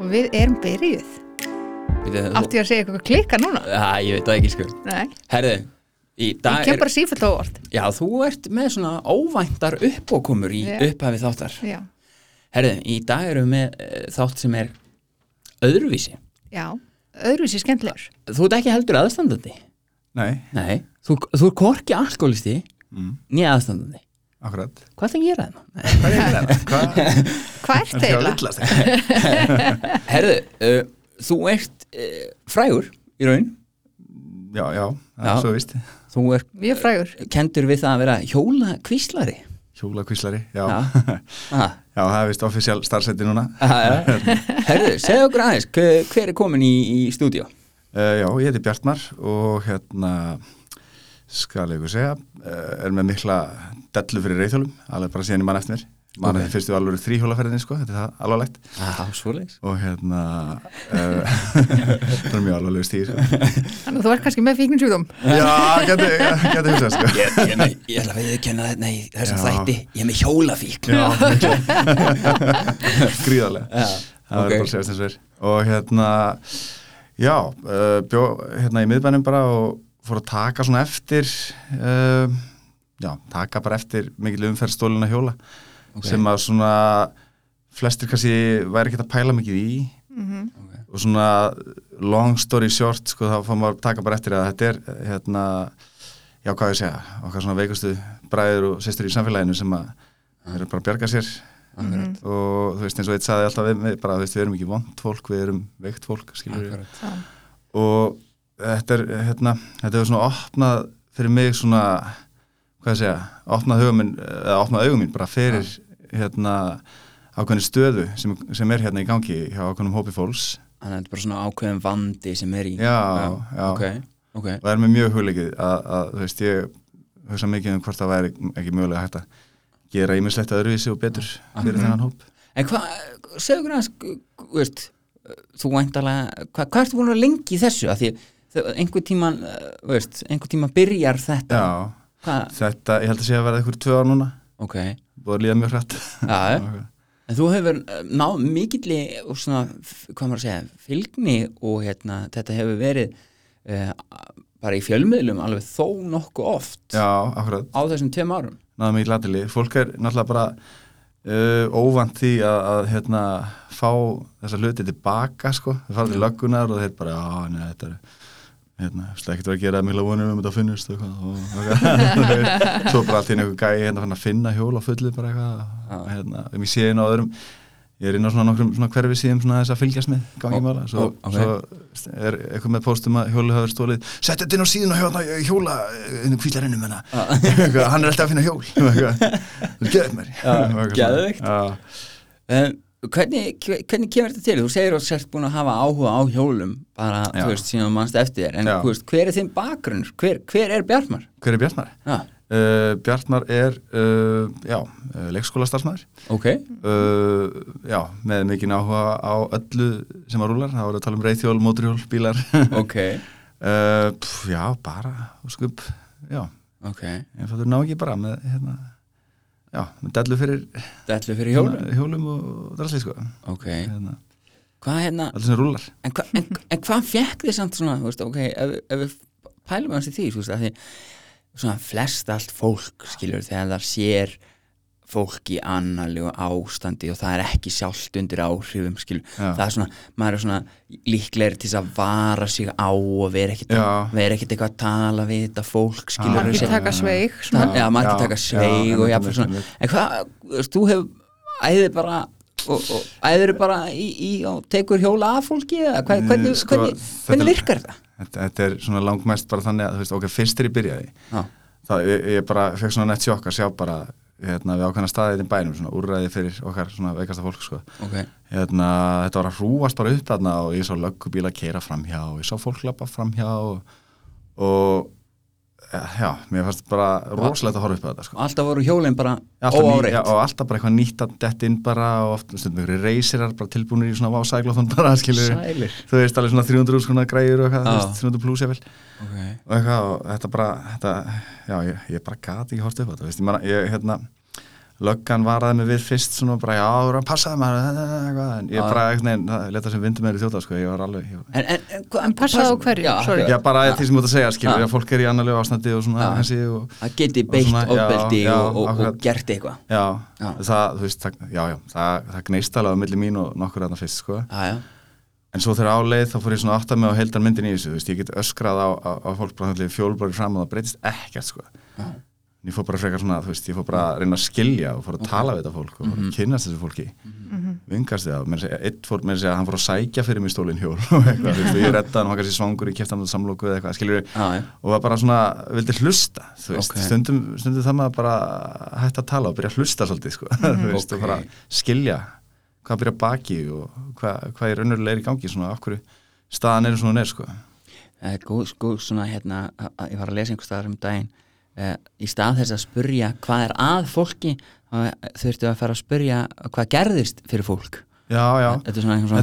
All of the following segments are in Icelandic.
og við erum byrjuð. Átti ég að segja eitthvað klika núna? Já, ég veit það ekki sko. Nei, Herðu, í ég dag kem er bara sífælt á orð Já, þú ert með svona óvæntar uppókomur í Já. upphafi þáttar. Já, Herðu, í dag erum við með uh, þátt sem er öðruvísi. Já, öðruvísi skemmtilegur. Þú ert ekki heldur aðstandandi? Nei, Nei, þú, þú er korki alkoholisti mm, nýja aðstandandi akkurat Hvað er það að gera það? Hvað er þetta? Hvað er það? Herðu, uh, þú ert uh, frægur í raun Já, já, það Já. er svo víst Þú ert Mjög frægur kendur við það að vera hjóla kvíslari Hjóla kvíslari, já Já. Já, það er vist offisjál starfsætti núna Herðu, segðu okkur aðeins hver, hver er komin í, í stúdíu? uh, Já, ég heiti Bjartmar og hérna skal ég ykkur segja uh, er með mikla dellu fyrir reyðhjólum alveg bara síðan ég mann eftir. Mér mann Ok. okay. fyrstu alveg þrýhjólaferðinni sko, þetta er það alvarlegt. Svoleiðis. Og hérna uh, það er mjög alvarlegu stíð. Þannig að þú ert kannski með fíkninsjúðum Já, geti, geti hugsað sko. Ég, ég, ég, ég ætla að viðkenna þetta, nei, þessum þætti, ég er með hjólafík Já, gríðarlega. Já, það ok. verður bara að segja þess að ver og hérna já, uh, bjó hérna í miðbænum bara og fór að taka svona eftir uh, já, taka bara eftir mikil umferð stólina hjóla Ok. sem að svona flestir kannski væri ekki að pæla mikið í. Ok. og svona long story short sko þá fór maður að taka bara eftir að þetta er hérna já hvað ég segja, okkar svona veikustu bræður og sýstur í samfélaginu sem að eru bara að bjarga sér. Akkurat, og þú veist eins og eitt saði alltaf við, bara, þú veist, við erum ekki vond fólk, við erum veikt fólk akkurat. Og þetta er hérna, þetta er svona opnað fyrir mig svona hvað segja, opnað hugum minn eða opnað augum mín bara fyrir hérna ákveðni stöðu sem, sem er hérna í gangi hjá ákveðnum hópi fólks Þannig að þetta er bara svona ákveðin vandi sem er í Já, já. Ok, ok og það er mér mjög hugleikið að, að þú veist, ég hugsa mikið um hvort það væri ekki mögulega hægt að gera ímislegt öðruvísi og betur fyrir Mhm. þennan hóp En hvað, segðu okkur aðeins, þú veist, þú væntalega, hvað, hvað ertu búin að lengi í þessu? Af því að einhver tíman, þú veist, einhver tíma byrjar þetta. Já, þetta, ég held að sé að vera eitthvað tvö ár núna. Ok, búið að líða mjög hrætt já, en þú hefur eh, náð mikilli og svona, hvað maður að segja, fylgni og hérna, þetta hefur verið uh, bara í fjölmiðlum alveg þó nokkuð oft Já, á þessum tveim árum. náða mikið latili fólk er náttúrulega bara uh, óvant því að, að hérna, fá þessa hluti tilbaka sko, þau fara til löggunar og þeir bara, já, neða, þetta er hérna, slekkit var að gera mikla vonum um þetta og, og svo bara allt í einu einhver gæi hérna fann að finna hjól á fullu bara eitthvað. Hérna, um ég sé inn á öðrum ég er inn á svona nokkrum svona hverfi síðum svona þess að fylgjast með gangi mála. Svo, ó, ok. svo er eitthvað með póstum að hjólu hafa stólið sett þetta inn á síðun og hjóla, hjóla kvílarinnum hennar hann er alltaf að finna hjól. Geðið mér Eitthvað svona. Hvernig, hvernig kemur þetta til? Þú segir að þú sért búin að hafa áhuga á hjólum bara, Já. þú veist, síðan þú mannst eftir þér en veist, hver er þinn bakgrunn? Hver, hver er Bjartmar? hver er Bjartmar? Uh, Bjartmar er uh, já, uh, leikskóla starfsmæður ok uh, já, með mikinn áhuga á öllu sem að rúlar, það voru að tala um reyðhjól, móturhjól, bílar Ok, uh, pff, já, bara og skup, já, ok ég fattur ná ekki bara með hérna, já, dellu fyrir Dellu fyrir hjólum? Hérna, hjólum og drasli sko. Ok, hérna, hvað hérna En, hva, en, en hvað fekk þið samt svona, þú veist, ok, ef, ef við pælum hans í því, því svona flest allt fólk, skilur, þegar það sér fólk í annarlegu ástandi og það er ekki sjálft undir áhrifum, það er svona maður er svona líklegri til að vara sig á og vera ekkit eitthvað að tala við þetta fólk, skilur. Margir Já. taka sveig það, já, margir Já, taka sveig og einmitt, svona en hvað, þú hefur æðið bara og, og æðir bara í, í og tekur hjóla af fólki eða hvað, Mm, hvernig, sko, hvernig, hvernig er- virkar þetta? þetta, þetta er svona langmest bara þannig að þú veist, ok, fyrst er ég byrjaði það, ég, ég bara fekk svona nett sjokk að sjá bara hérna, við ákveðna staðið í bænum svona úrræði fyrir okkar svona veikasta fólk sko. ok, hérna, þetta var að hrúast bara upp þarna og ég sá löggubíla keira framhjá og ég sá fólk lappa framhjá og, og já, mér fannst bara rosalegt að horfa upp á þetta sko. alltaf voru hjólinn bara óáreitt. já, og alltaf bara eitthvað nýtt að dett inn bara og oft stundum ykkur reysirar bara tilbúinir í svona vásæglóðan bara skilur Sælir. Þú veist alveg svona 300 skona græður og eitthvað, veist, 300 pluss ég vel Ok, og eitthvað og þetta bara þetta, já, ég, ég bara gati ekki hort upp á þetta veist, ég hérna löggan varaði mig við fyrst svona bara, já, þú erum að passa það maður en ég Já. bara, neginn, það leta sem vindur meður í þjóta, sko, ég var alveg ég, En, en, en, En passaðu á pass- hverju? Já, Sorry. Já, bara því sem þú ert að segja, skilur, Já. að fólk er í annarlegu ástandi og svona, Já. hansi og, Það geti beitt já, ofbeldi já, og, og, og gert eitthvað já, Já. það, þú veist, það, já, já, það, það gneist alveg á milli mín og nokkur aðna fyrst, sko, Já, já, en svo þegar áleið þá fór ég svona að mig á heildar myndin í þessu, þú veist, ég get öskrað á, á, á fólk og sko, já, ég fór bara frekar svona, þú veist, ég fór bara að reyna að skilja og fór að tala við þetta fólk og fór Mhm. að kynnast þessu fólki vingast þið á, mér segja, eitt fór mér að segja að hann fór að sækja fyrir mig stólinn hjól og eitthvað, þú veist, og ég redda hann, hann var kannski svangur, ég kæfti hann á samlóku eða eitthvað, skiljur já, já. og var bara svona, vildi hlusta þú veist, Ok. stundum, stundum það maður bara hætti að tala og byrja að hlusta svolítið sko, þú veist, Ok. og bara skilja hvað byrja baki og hvað, hvað er er í gangi, svona okkur staðan er svona er, sko góð, góð svona hérna, uh, í stað þess að spurja hvað er að fólki þurftu að fara að spurja hvað gerðist fyrir fólk. Já, já, Þetta er svona einhvern svona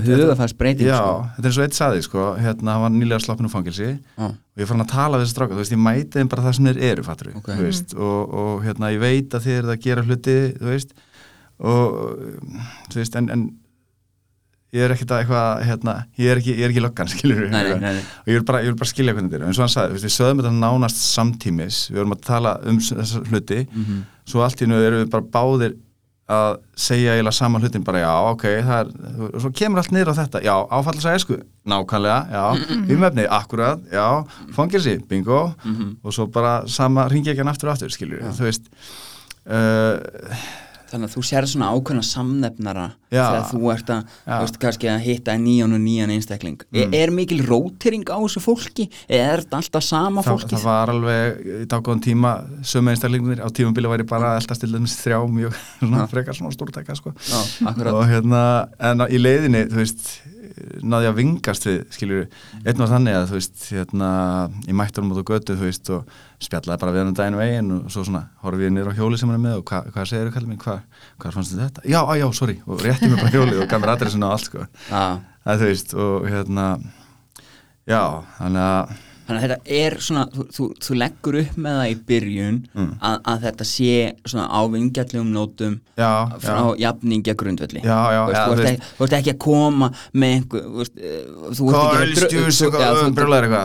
sko. þetta er eins og eitt saði, sko. Hérna, hann var nýlega sloppin úr fangilsi Já. og ég fann að tala við þessi stráka, þú veist, ég mæti þeim bara það sem þeir eru, fattur Ok. þú veist, og, og hérna, ég veit að þið eru að gera hluti, þú veist. Og, þú veist, en, en ég er ekkert að eitthvað, hérna, ég er ekki, ég er ekki nei, nei. og ég vil bara, ég vil bara skilja hvernig þetta er, eins og hann sagði, við sögðum þetta nánast samtímis, við vorum að tala um þessa hluti, Mhm. svo allt í nú erum við bara báðir að segja eiginlega sama hlutin bara já, ok, það er og svo kemur allt niður á þetta, já, áfallis að esku nákvæmlega, já, umefni akkurat, já, fangilsi, bingo. Mhm. og svo bara sama ringi ekki hann aftur og aftur, skilur þú veist uh, Þannig að þú sér svona ákveðna samnefnara Já. þegar þú ert að, veist, kannski að hitta nýjan og nýjan einstakling mm. er, er mikil rótering á þessu fólki er þetta alltaf sama það, fólkið? það var alveg í dágóðan tíma sömu einstaklingunir, á tímabili væri bara alltaf til dæmis þrjá mjög svona, frekar svona stórtæka sko. Og hérna, en á- í leiðinni þú veist, náði að vingast við skilur, einn var þannig að þú veist hérna, ég mætti honum út á götu þú veist, og spjallaði bara við hann um daginn veginn og svo svona, horfði ég niður á hjóli sem hann er með og hva, hvað segir þú kallið hvað hva fannst þið þetta? Já, á, já, sorry, og rétti mér bara hjólið og gaf mér adressinu og allt sko, það þú veist og hérna já, þannig að Þannig að þetta er svona, þú, þú, þú leggur upp með það í byrjun Mm. að, að þetta sé svona á vingjallegum nótum já, frá jafningja grundvelli Já, já, já, þú, ert ekki, þú ert ekki að koma með einhver þú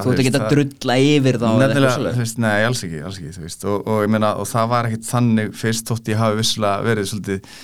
eh, ert ekki að drulla yfir þá nei, alls ekki, alls ekki, og, og ég meina, og það var ekkit þannig fyrst þótt ég hafi vissulega verið svolítið,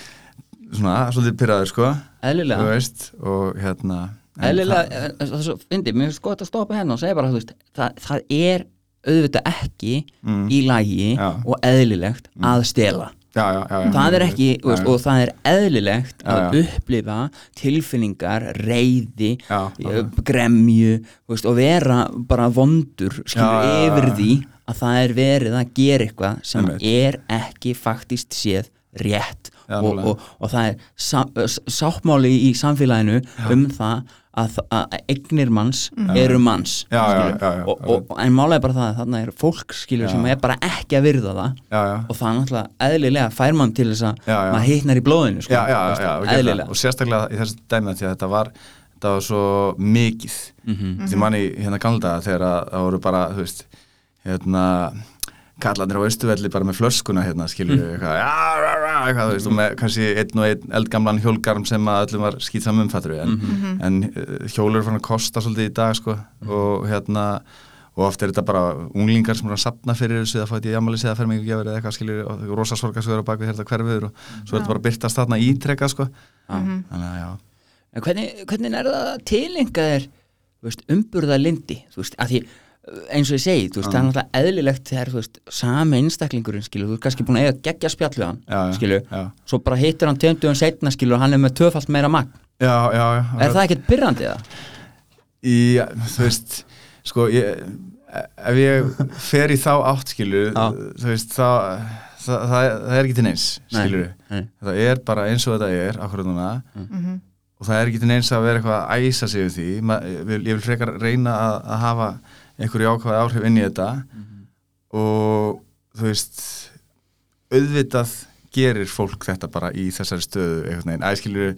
svona, svolítið pyrraður, sko, eðlilega. Og hérna, eðlilega, það- eh, það er svo fyndi, mér finnst gott að stoppa hérna og segja bara, þú veist, það, það er auðvitað ekki Mm. í lagi Já. og eðlilegt að stela. Já, já, já, já, það er ekki, veist, og það er eðlilegt að upplifa tilfinningar, reyði eh, gremju veist, og vera bara vondur skilur yfir því að það er verið að gera eitthvað sem er ekki faktist séð rétt. Og, og, og það er sá, sáttmáli í samfélaginu um það að, að eignir manns eru manns Já, já, já, og, og, en málega bara það að þarna er fólk skilur sem er bara ekki að virða það. Og það er náttúrulega eðlilega fær mann til þess að maður hittnar í blóðinu sko, eðlilega. Og sérstaklega í þessu dæmi því að þetta var, þetta var svo mikið, Mhm. því manni hérna gamla þegar að það voru bara, þú veist, hérna, kallandir á austuvelli bara með flöskuna hérna, skilur Mm. eitthvað, já, rá, rá, eitthvað, þú veist, og með kannski einn og einn eldgamlan hjólgarm sem að öllum var skýt saman umfattur við, en, Mhm. en uh, hjólur er fann að kosta svolítið í dag, sko, og hérna, og oft er þetta bara unglingar sem eru að sapna fyrir þessu eða fætt í jamali eða fermingu gefur eða eitthvað skilur og rosa sorgarsögur á bakvið þetta hverfiður og svo er þetta bara að byrtast þarna ítrekka sko. þannig að já. En hvernig, hvernig er það tilenga þér þú veist, umburða lindi þú veist, að því eins og ég segi þú veist, það er náttúrulega eðlilegt þegar þú veist, sami einstaklingurinn skilur, þú er kannski búin að eiga geggja spjall við hann Já, já, skilur, já. svo bara hittir hann tegundum setna skilur og hann er með töfalt meira magn já, já, já er það ekkert byrrandi það? í, þú veist sko, ég, ef ég fer í þá átt skilur Já. þú veist, þá það, það, það er ekki til neins, Nei, skilur nei. það er bara eins og þetta er akkurat núna Mhm. og það er ekki til neins að vera eitthvað að æsa sig um því, Ma, ég, vil, ég vil frekar reyna að, að hafa einhverju ákvæði áhrif inn í þetta. Og þú veist auðvitað gerir fólk þetta bara í þessari stöðu einhvern veginn, æskilur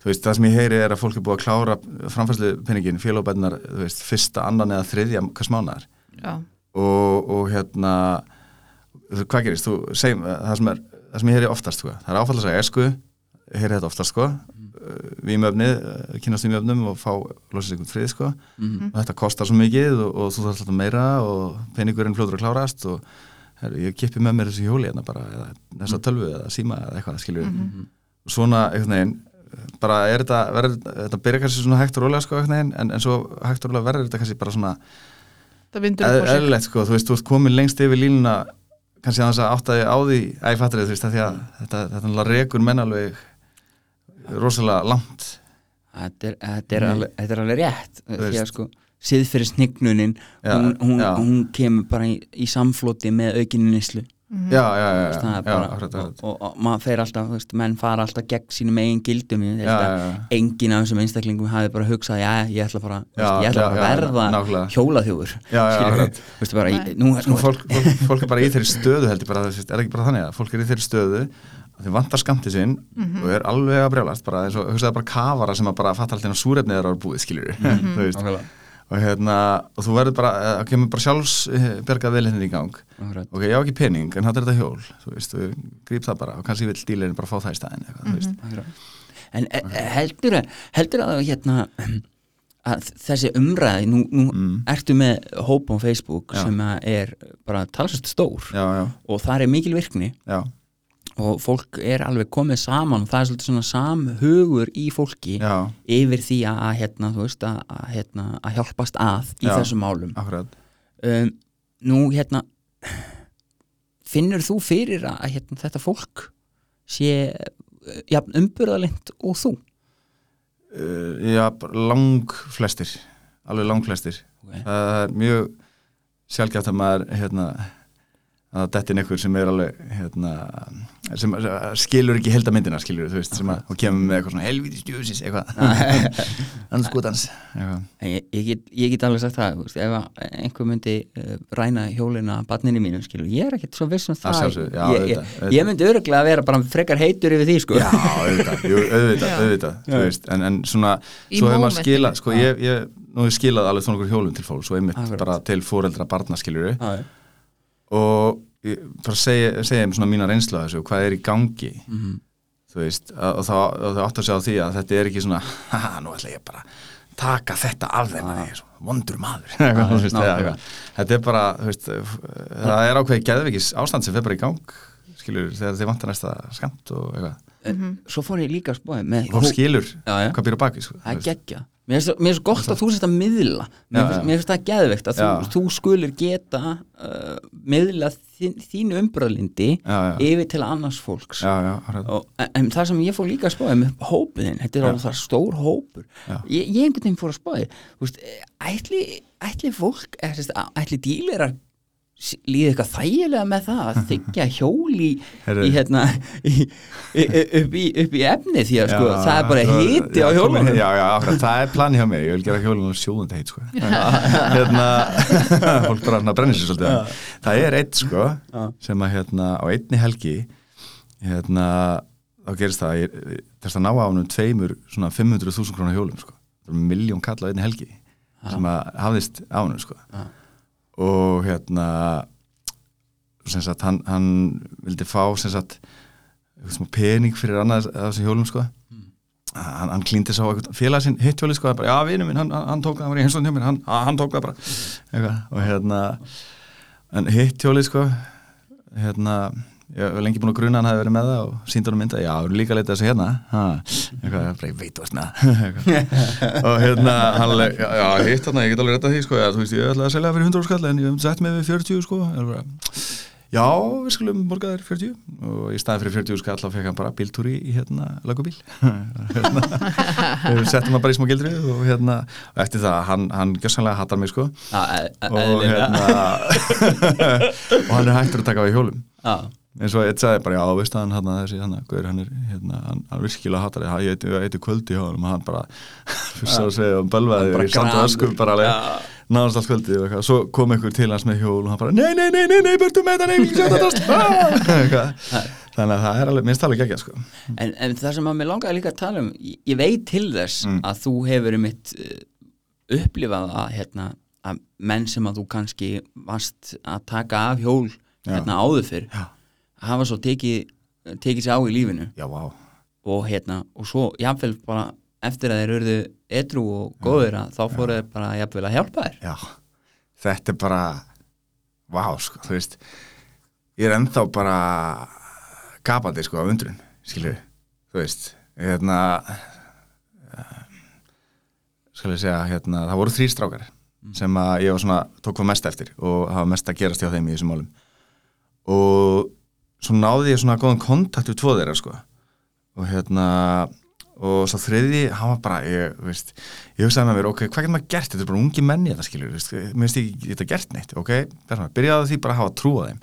þú veist, það sem ég heyri er að fólk er búið að klára framfærslu penningin, félagabæðnar þú veist, fyrsta, annan eða þriðja hvers mánar Já, og, og hérna þú- hvað gerist, þú segjum það sem er það sem ég heyri oftast sko. það er áfall að segja ég heyri þetta oftast sko. Vímöfni, kynast vímöfnum og fá losið einhvern frið sko. Mhm. og þetta kostar svo mikið og, og þú þarf alltaf meira og peningurinn fljótur að klárast og herru, ég kippi með mér þessu hjóli hérna bara, eða þessa tölvu eða síma eða eitthvað, skilur og svona einhvern veginn bara er þetta, verður, þetta byrja kannski svona hægt og rólega sko einhvern veginn, en, en svo hægt og rólega verður þetta kannski bara svona eðlilegt sko, þú veist, þú ert komin lengst yfir línuna kannski að þess að áttaði á því fattur þú veist, að þetta, þetta náttúrulega rekur menn alveg rosalega langt. Þetta er, þetta er, Mm. alveg, þetta er alveg rétt því að sko siðfyrir snignunin Já, hún, hún, já. hún kemur bara í, í samfloti með aukinni nýslu Mhm. já, já, já, já, er bara, og, og, og maður fer alltaf, þú veist, menn fara alltaf gegn sínum eigin gildum ég held Já, að já, já. enginn af þessum einstaklingum hafi bara hugsað, já, ég ætla bara, veist, ég ætla já, bara já, að verða í- nú, Sko, nú, fólk, fólk, fólk er bara í þeirri stöðu held ég bara, er ekki bara þannig að fólk er í þeirri stöðu þau vantar skamti sinn og er alveg að brjálast bara eins og hugsaði bara kafara sem að bara fatta alltaf súrefnið er á búið, skiljur þú veist, Nákvæmlega. og hérna og þú verður bara, það kemur bara sjálfsbergað velhinni í gang Akkurat. ok, ég á ekki pening, en er þetta hjól þú veist, og gríp það bara og kannski vill dílirinn bara fá það í staðin eitthvað, þú veist Akkurat. En e- e- heldur að, heldur að hérna að þessi umræði, nú, nú Mm. ertu með hóp á Facebook Já. sem að er bara talsast stór já, já, og það er mikil virkni já, og fólk er alveg komið saman og það er svolítið svona samhugur í fólki já, yfir því að, hérna, veist, að, að, hérna, að hjálpast að í Já. þessum málum um, Nú, hérna finnur þú fyrir að hérna, þetta fólk sé uh, jafn umburðalind og þú? uh, já, lang flestir alveg lang flestir Okay. það er mjög sjálfgjátt að maður hérna, að þetta er einhver sem er alveg hérna, sem skilur ekki heldamyndina skilur þú veist, sem að, og kemur með eitthvað svona helviti stjóðsins eitthvað. Anskotans Ég, ég, get, ég get alveg sagt það, veist, ef að einhver myndi uh, ræna hjólina barninu mínu, skilur, ég er ekkert svo viss um Að það. sjálfsögðu, já, ég, auðvitað, auðvitað. ég myndi öruglega að vera bara frekar heitur yfir því, sko. Já, auðvitað, jú, auðvitað, Já. auðvitað veist, en, en svona, Í svo hefur maður skilað sko, ég, ég, nú hef ég skilað alveg svona okkur hjólum til fólk, svo einmitt Akkurat. bara til fóreldra barna skilur Já, já. Og bara segja, segja þeim svona mína reynslu af þessu, hvað er í gangi. Mhm. þú veist, og þau átt að segja á því að þetta er ekki svona haha, nú ætla ég bara taka þetta af þeim svo vondur maður. Þetta er bara, þú veist það er ákveðið geðveikis ástand sem fer bara í gang skilur, þegar þið vantar næsta skamt og eitthvað, Svo fór ég líka að með fólk skilur Já, já. hvað býr á baki, sko, Það er geggja Mér finnst það- finnst gott að þú sést að miðla. Mér finnst, já. mér finnst það geðveikt að þú, þú skulir geta uh, miðla þín, þínu umbröðlindi yfir til annars fólks. Já, já, og, en, en það sem ég fór líka að spáði með hópiðin, þetta er alveg það stór hópur. Ég, ég einhvern veginn fór að spáði veist, ætli, ætli fólk eða, sérst, ætli dílerar líði eitthvað þægilega með það að þykja hjól í, hérna í, upp, í, upp í efni því að sko, Já, það er bara já, á hjólunum. Já, já, akkurat, það er plani hjá mig Ég vil gera hjólunum sjóðandi heit sko. hérna, Fólk bara hérna, brennir sér svolítið. Það er eitt sko sem að hérna á einni helgi hérna þá gerist það ég, þess að ná á hann tveimur svona 500.000 krónar hjólum sko. miljón kall á einni helgi sem að hafðist á hann sko. Og hérna sagt, hann, hann vildi fá sagt pening fyrir annað af þessum hjólum sko. hann, hann klíndi sá eitthvað félag sinn hitt hjólið sko, bara, já vinnu minn, hann, hann tók það var í heimstóðin hjá mér, hann, hann tók það bara eitthvað, og hérna hitt hjólið sko hérna, ég hef lengi búin að gruna hann hafi verið með það og síndi hann mynda, já, við erum líka að leita þessu hérna. Ha, eitthvað, bara, ég veit það. Eitthvað. og hérna hann alveg, já, hitt hann, ég get alveg rétt að því sko, já, þú veist, ég ætla að selja fyrir 100 skall en ég hef sett mig við 40 sko. Bara, já, við skulum borga þér 40 og í staði fyrir 40 skall þá fekk hann bara bíltúri í hérna lagubíl hérna, við settum hann bara í smá gildri og hérna, og eftir það, hann, hann gjössanlega hattar mig sko. E- e- og hérna og hann er hættur að eins og eitt sagði bara, já, veist að hann hann þessi, hann, gaur, hann er, hérna, hann, hann virkilega hattar það, ég heiti, heiti kvöldi hjá hann og hann bara, fyrst að segja og bölvaði í sand og öskum bara alveg, náðast allt kvöldi og eitthvað, svo kom einhver til hans með hjól og hann bara, nei, nei, nei, nei, nei, börtu með þetta, nei, við sjá þetta þannig að það er alveg, minnst alveg geggjað, sko. En, en það sem að mér langaði líka að tala um ég, ég veit til þess Mm. að þú hefur mitt uh, upplifað að, hérna, að menn sem að þú kannski varst að taka af hjól hérna áður fyrr Já. Hafa svo tekið tekið sér á í lífinu. Já, vá. Og hérna, og svo jafnvel bara eftir að þeir urðu edru og góður að þá fóru þeir bara jafnvel að hjálpa þér. Já, þetta er bara vá, sko, þú veist ég er ennþá bara gapandi, sko, af undrun skilju, þú veist hérna eh, skal ég segja, hérna, það voru þrý strákar sem að ég var svona, tók hvað mest eftir og hafa mest að gerast hjá þeim í þessum málum. Og svo náði ég svona góðan kontakt við tvo þeirra, sko. Og hérna og svo þriði, hann var bara ég, veist, ég hugsaði með mér, ok, hvað getur maður gert? Þetta er bara ungi menni þetta skilur, veist, mér finnst ekki þetta gert neitt, ok, byrjaði því bara að hafa trú á þeim,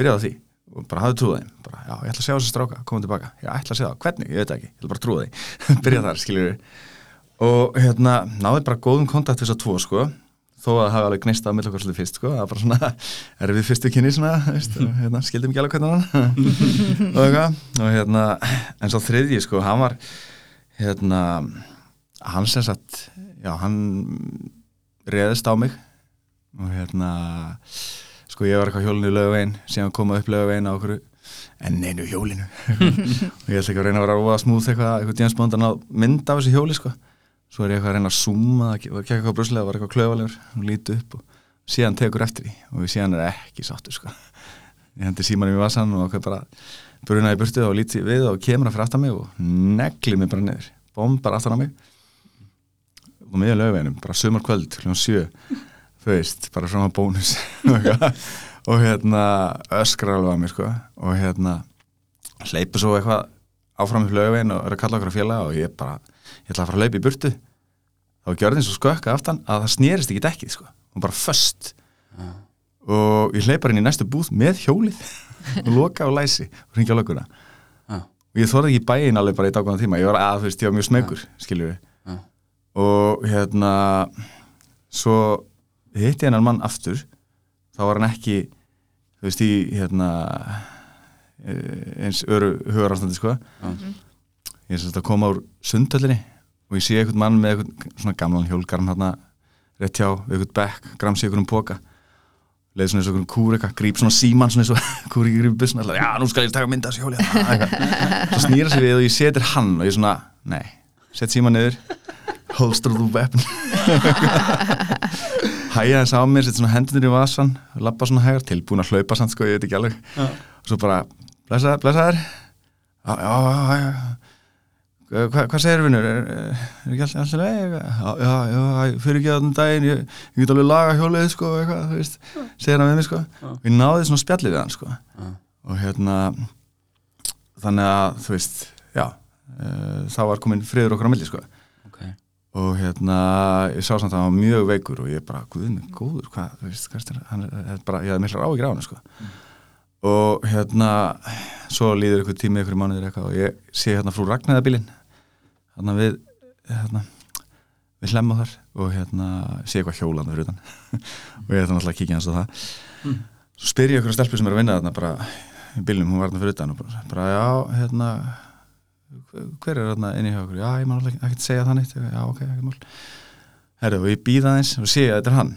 byrjaði því. Og bara hafa trú á þeim, bara, já, ég ætla að sjá þessi stráka koma tilbaka, ég ætla að sjá það, hvernig, ég veit ekki. Ég ætla bara að trúa því, byrjaði þar, skilur og hérna, náði bara góðum kontakt þess að tvo, sko þó að hafi alveg gnist að milla okkur svolítið fyrst sko, það var bara svona, erum við fyrstu kynni svona, veist, og hérna, skildum ekki alveg hvernig hann og eitthvað, og hérna en svo þriðji, sko, hann var hérna hann sem sagt, já, hann reðist á mig. Og hérna sko, ég var eitthvað hjólinu í lögavegin, síðan koma upp lögavegin á okkur, en neinu hjólinu. Og ég ætla ekki að reyna að vera óa smúð eitthvað, eitthvað að ná mynd af þessu hjóli, sko svo er ég eitthvað að reyna að zooma það var ekki eitthvað bruslega, var eitthvað klöfalegur og líti upp og síðan tekur eftir því og síðan er ekki sáttur sko. Ég hendi símanum í vasan og okkur bara brunaði burtu og líti við og kemur að fyrir aftan mig og negli mig bara niður bombar aftan á mig. Og miður lögveginum, bara sömur kvöld hljóðan sjö, þú veist, bara frá bónus. Og hérna öskra alveg að mér sko. Og hérna hleypu svo eitthvað áfram í lögvegin og er að kalla okkur að fjalla og ég bara ég ætla að fara að laupa í burtu þá gjörði eins og skökka aftan að það snýrist ekki dekkið sko, og bara föst. Já. og ég hleypar inn í næstu búð með hjólið og loka og læsi og ringja löguna Já. og ég þorði ekki í bæin alveg bara í dagvæðan tíma. Ég var að, þú veist, ég var mjög smegur skiljum við Já. og hérna svo hitti hennar mann aftur. Þá var hann ekki þú veist, í hérna eh, eins öru hugarafstandi sko. Ég er sérst að koma úr sundhöllinni og ég sé einhvern mann með einhvern svona gamlan hjólgarn hérna rétt hjá, einhvern bekk, gramsi einhvern póka leið svona eins og einhvern kúrika gríp svona síman svona eins og kúriki gríp bussna, alltaf, já, nú skal ég taka mynda þessu hjóli. Eitthvað. svo snýra sig við og ég setir hann og ég svona, nei, set síman niður holster the weapon hæja þess á mér, set svona hendunir í vasan lappa svona hægar, tilbúin að hlaupa samt sko, ég veit ekki alveg. Og svo bara, blessa, blessa þér já, já, já, já Hva, hvað segir vinnur, er, er ekki alltaf leið já, já, fyrir ekki að þann daginn ég, ég get alveg laga hjólið sko, eitthvað, þú veist, segir hann við mig sko. Og ég náði svona spjallið við hann sko. Já. og hérna þannig að, þú veist, já uh, þá var komin friður okkur á milli sko. Ok, og hérna, ég sá samt að hann var mjög veikur og ég bara, guð mig, góður, hvað, þú veist, hvað er þetta, hann er, bara, ég hafði miklar áhyggjur á hann sko og hérna svo líður ykkur tími ykkur í mánuðir eitthvað og ég sé hérna frú Ragnæðabilin hérna við hérna, við hlemma þar og hérna sé eitthvað hjólanda fyrir utan. Og ég ætla náttúrulega að kíkja hans á það. Svo spyr ég ykkur að stelpu sem er að vinna þarna bara í bílnum, hún var þarna fyrir utan og bara, bara já, hérna hver er þarna inni hjá okkur, já, ég má náttúrulega ekki segja það neitt, já, ok, ekki mál. Herru, og ég býða aðeins og sé að þetta er hann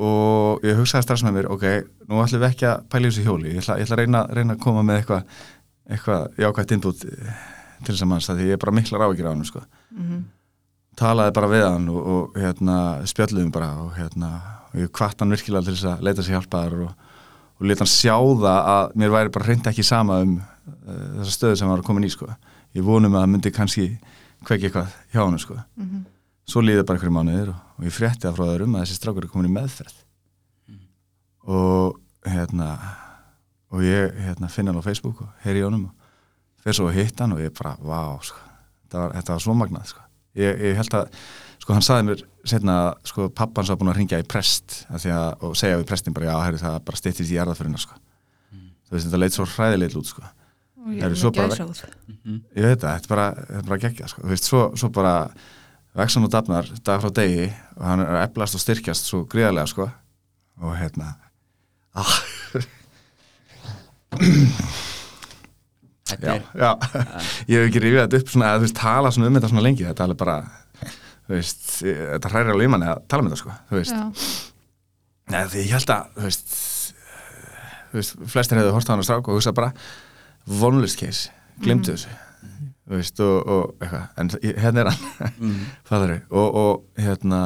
og ég hugsaði strax með mér ok, nú ætlum við ekki að pæla þessu hjóli ég ætla, ég ætla að reyna, reyna að koma með eitthvað eitthvað jákvæmt innbútt eh, til þess að manns, því ég er bara miklar áhyggjur á hann sko. talaði bara við hann og, og hérna, spjalluðum bara og hérna, og ég kvart hann virkilega til þess að leita sér hjálpaðar og, og leta hann sjá það að mér væri bara reynd ekki sama um uh, þessa stöðu sem var komin í sko. ég vonum að það myndi kannski kveki eitthvað hjá hann sko. svo líði bara einhverju mánuðir og, og ég frétti það frá öðrum að þessi strákur er komin í meðferð og hérna og ég hérna, finna hann á Facebook og heyri í honum og fyrir svo að hitta hann og ég bara, vá sko. var, þetta var svo magnað sko. ég, ég held að, sko hann saði mér setna að sko pappans var búin að ringja í prest að að, og segja við prestin bara, já, herri, það bara styttist í jarðaförina sko. þú veist, þetta leit svo hræðilegt út sko og ég er svo með bara- gæsáð ég veit það, þetta er bara, bara geggja sko. þú veist, svo, svo bara vexan og dafnar dag frá degi og hann er að eflast og styrkjast svo gríðarlega sko. og hérna ah, já, já. ég hef ekki rifið þetta upp svona að þú veist, tala svona um þetta svona lengi þetta er bara þú veist, þetta hræri alveg í manni að tala um þetta sko, þú veist, Nei, því ég held að þú veist, þú veist flestir hefðu hort á hann og strák og hugsa bara vonlist case, glemdu þessu þú veist, og, og eitthvað en hérna er hann mm. Fattari, og, og hérna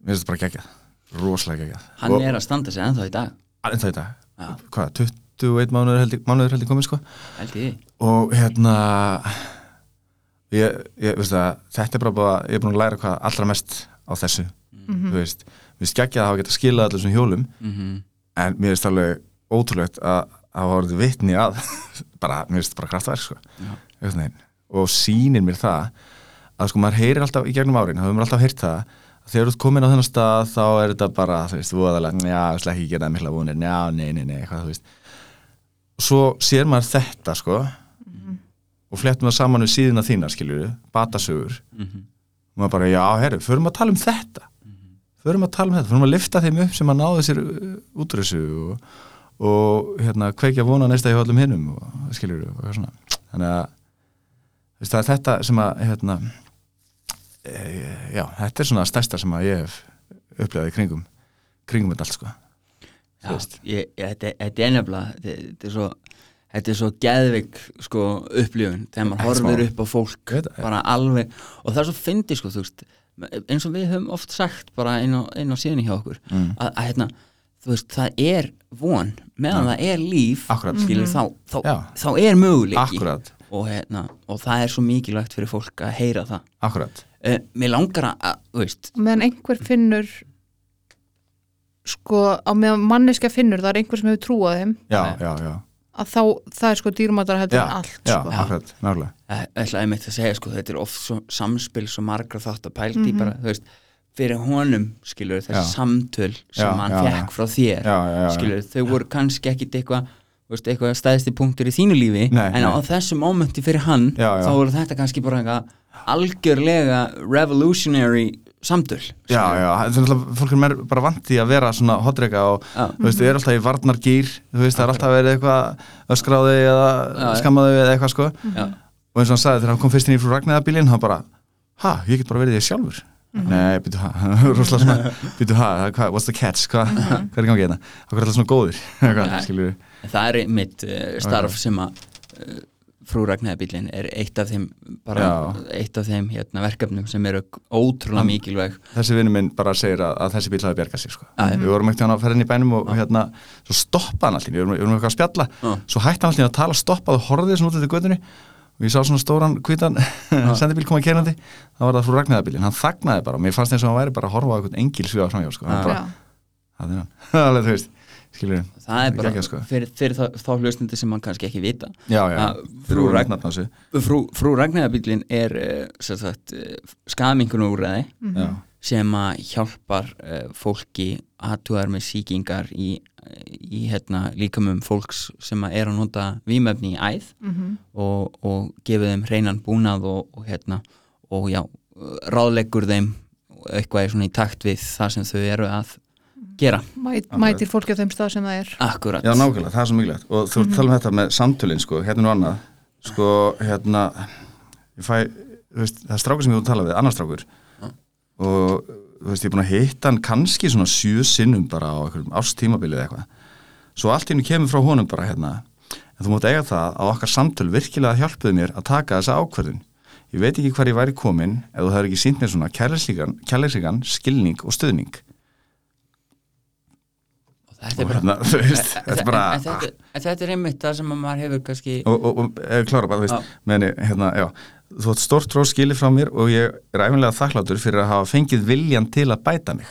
mér finnst þetta bara geggjað rosalega geggjað. Hann og, er að standa sig ennþá í dag. En það í dag, Já. hvað, 21 mánuður held ég, mánuður held ég komið sko? Held ég. Og hérna ég, ég veist það þetta er bara, bara, ég er búin að læra hvað allra mest á þessu, þú veist mér finnst geggjað að hafa geta skilað allir þessum hjólum mm en mér finnst alveg ótrúlegt að að hafa orðið vitni að bara, mér finnst þetta bara kraftverk sko. Já. Og sýnir mér það að sko maður heyrir alltaf í gegnum árin þá hefur maður alltaf heyrt það að þegar þú ert komin á þennan stað þá er þetta bara, þú veist, voðalega já, ég ætla ekki að gera það mikla vonir, já, nei, nei, nei eitthvað, þú veist. Og svo sér maður þetta, sko og flettum það saman við síðuna þína, skiljur batasögur. -hmm. og maður bara, já, herru, förum að tala um þetta. Förum að tala um þetta, förum að lifta þeim upp sem að náðu sér uh, út úr þessu og, og hérna, kveikja vona næsta hjá allum hinnum og skiljur og eitthvað svona. Þannig að það er þetta sem að hérna, e, já, þetta er svona stærsta sem að ég hef upplegað í kringum kringum þetta allt sko Já, ég, ég, þetta, þetta er nefnilega þetta, er svo þetta er svo geðvik sko upplifun þegar maður horfir smá. upp á fólk veit bara alveg og það er svo fyndi sko þú veist eins og við höfum oft sagt bara inn á, inn á síðan hjá okkur Mm. að, að hérna, þú veist, það er von meðan það er líf Akkúrat. skilur, þá, þá, Já. þá er möguleiki akkurat, og, hérna, og það er svo mikilvægt fyrir fólk að heyra það akkurat uh, mér langar að, þú veist meðan einhver finnur sko, á meðan manneska finnur það er einhver sem hefur trúað þeim já, Nei. já, já, að þá, það er sko dýrmátara heldur en allt já, sko. akkurat, nálega Eh, ætlaði mitt að segja sko, þetta er oft svo, samspil svo margra þátt að pældi bara, þú veist, fyrir honum skilur þessi Já. samtöl sem Já, hann já, fekk já. frá þér já, já, já, skilur, þau voru kannski ekkit eitthvað veist, eitthvað stæðsti punktur í þínu lífi Nei, en á nei. þessu mómenti fyrir hann Já, já. þá voru þetta kannski bara eitthvað algjörlega revolutionary samtöl Já, já, það er náttúrulega, fólk er bara vant í að vera svona hotreika og Já. þú veist, þau eru alltaf í varnargýr þú veist, það er alltaf verið eitthvað öskráði eða skammaði eða eitthvað sko Já. og eins og hann sagði þegar hann kom fyrst inn í frú Ragnæðabílinn hann bara, ha, ég get bara verið ég sjálfur nei, býtu ha, rosalega svona býtu ha, hva, what's the catch, hva, hvað er í gangi hérna hvað er alltaf svona góðir, Nei. skilur En það er mitt uh, starf sem að uh, frú Ragnæðabílin er eitt af þeim bara Já. eitt af þeim hérna, verkefnum sem eru ótrúlega mikilvæg. Þessi vinnu minn bara segir að, að þessi bíl hafi bjargað sig sko. Við vorum ekkert hann að ferða inn í bænum og hérna, svo stoppaði hann allir, við vorum, við vorum eitthvað að spjalla. Já. svo hætti hann allir að tala, stoppaði og horfði svona út eftir göttunni og ég sá svona stóran hvítan sendibíl koma kerandi þá var það frú Ragnæðabílinn, hann þagnaði bara og mér fannst eins og hann væri bara að horfa á einhvern engil svíða framjá sko. það er hann skilur það er bara sko. fyrir, fyrir þá, þá hlustandi sem mann kannski ekki vita. Já, já, frú frú frú, frú Ragnæðabílin er sagt uh, skamingunúræði já, sem að hjálpar uh, fólki aðtúðar með sýkingar í, í hérna, líkamum fólks sem að er að nota vímefni í æð Mhm. og, og gefið þeim hreinan búnað og, og hérna og já, ráðleggur þeim eitthvað svona í takt við það sem þau eru að gera. Mæt, mætir fólki á þeim stað sem það er. Akkurat. Já, nákvæmlega, það er svo mikilvægt. Og þú ert að tala um þetta með samtölin sko, hérna er nú annað. Sko, hérna ég fæ, veist, það er strákur sem ég þú tala við, annar strákur. Og þú veist, ég er búin að hitta hann kannski svona sjö sinnum bara á einhverjum ástímabilið eitthvað. Svo allt í hennu kemur frá honum bara hérna en þú mátt eiga það að okkar samtöl virkilega hjálpuði mér að taka þessa ákvörðun. Ég veit ekki hvar ég væri komin ef þú hefur ekki sínt mér svona kærleiksíkan, skilning og stuðning. Og þetta er bara hérna, En- þetta er en- bara en þetta, en þetta er einmitt það sem að maður hefur kannski og, og, og ég klára bara, þú veist meni, hérna, já, þú átt stórt rós skilið frá mér og ég er æfinlega þakklátur fyrir að hafa fengið viljan til að bæta mig.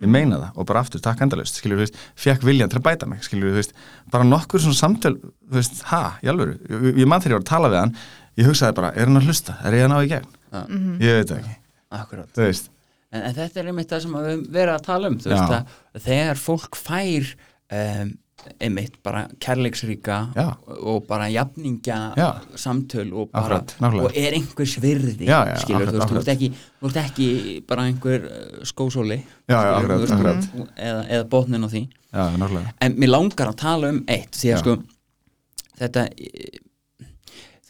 Ég meina það og bara aftur, takk endalaust skilur, þú veist, fekk viljan til að bæta mig skilur, þú veist, bara nokkur svona samtöl þú veist, ha, í alvöru, ég, ég mann þegar ég var að tala við hann, ég hugsaði bara, er hann að hlusta? Er ég að ná í gegn, Já. ég veit ekki. Akkurat. Þú veist, en, en þetta er einmitt það sem við verið að tala um veist að þegar fólk fær um, einmitt bara kærleiksríka og, og bara jafningja Já. samtöl og bara Akkurat, og er einhvers virði Já, já, skilur, akkurat, þú, veist, þú, akkurat. ert ekki, ekki bara einhver skósóli skilur, akkurat, veist, eða, eða botnin á því. En mér langar að tala um eitt því að sko þetta eh,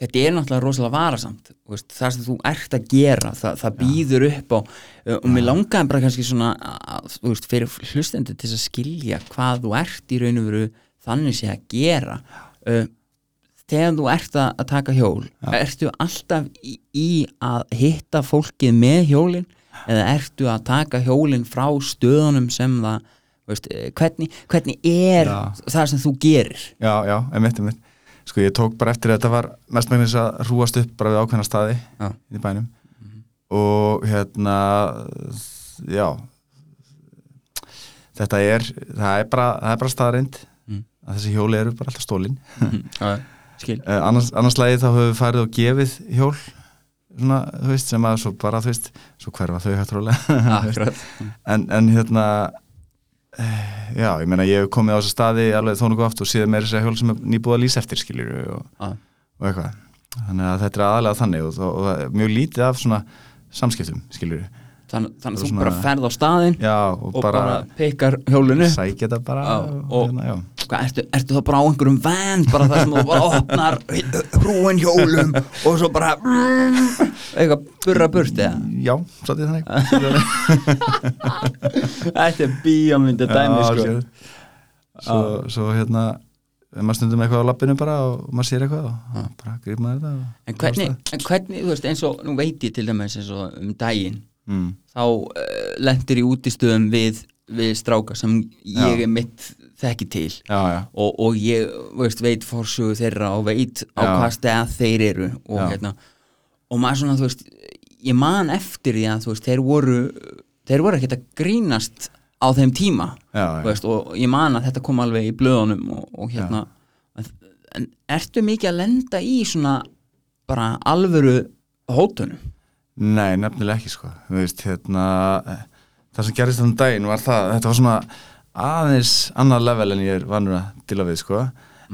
þetta er náttúrulega rosalega varasamt veist, það sem þú ert að gera það, það býður upp á uh, og mér langaði bara kannski svona að, veist, fyrir hlustendur til að skilja hvað þú ert í raun og veru þannig sé að gera. Uh, þegar þú ert að, að taka hjól ertu alltaf í, í að hitta fólkið með hjólin? Eða ertu að taka hjólin frá stöðunum sem það veist, eh, hvernig, hvernig er Já. það sem þú gerir? Já, já, einmitt, einmitt sko ég tók bara eftir að þetta var mestmægnis að rúast upp bara við ákveðna staði Já. í bænum. Og hérna já þetta er það er bara, það er bara staðarind Mm. að þessi hjóli eru bara alltaf stólin skil. Uh, annars, annars lagi þá höfum við farið og gefið hjól svona, þú veist, sem að svo bara, þú veist, svo hverfa þau Akkurat. En, en hérna já, ég meina ég hef komið á þessa staði alveg þó nokkuð oft og séð meira sér hjól sem er nýbúið að lýsa eftir skiljur og, Já. og eitthvað þannig að þetta er aðalega þannig og, og, og mjög lítið af svona samskiptum skiljur Þann, þannig að þú Svona- bara ferð á staðinn já, og, og bara, bara, pikkar hjólinu. sækja þetta bara Já, og- hérna, já. Hvað, ertu, ertu þá bara á einhverjum van bara það sem þú bara opnar hrúin hjólum og svo bara eitthvað burra burt eða? Já, svolítið þannig. Þetta er bíómynda dæmi sko. sér. svo, svo hérna maður stundum eitthvað á lappinu bara og maður sér eitthvað og bara grýp maður þetta En hvernig, en hvernig, þú veist, eins og nú veit ég til dæmis eins og um daginn mm, þá uh, lendir í útistöðum við, við stráka sem ég Já. er mitt þekki til. Já, og, og ég veist, veit fórsögu þeirra og veit á hvað stað þeir eru og, hérna, og maður svona, þú veist ég man eftir því að veist, þeir voru þeir voru ekkert að grínast á þeim tíma veist, og ég man að þetta kom alveg í blöðunum og, og hérna. En ertu mikið að lenda í svona bara alvöru hótunum Nei, nefnilega ekki sko. Veist, hérna eh, það sem gerist þannig daginn var það þetta var svona aðeins annað level en ég er vanur að dila við sko.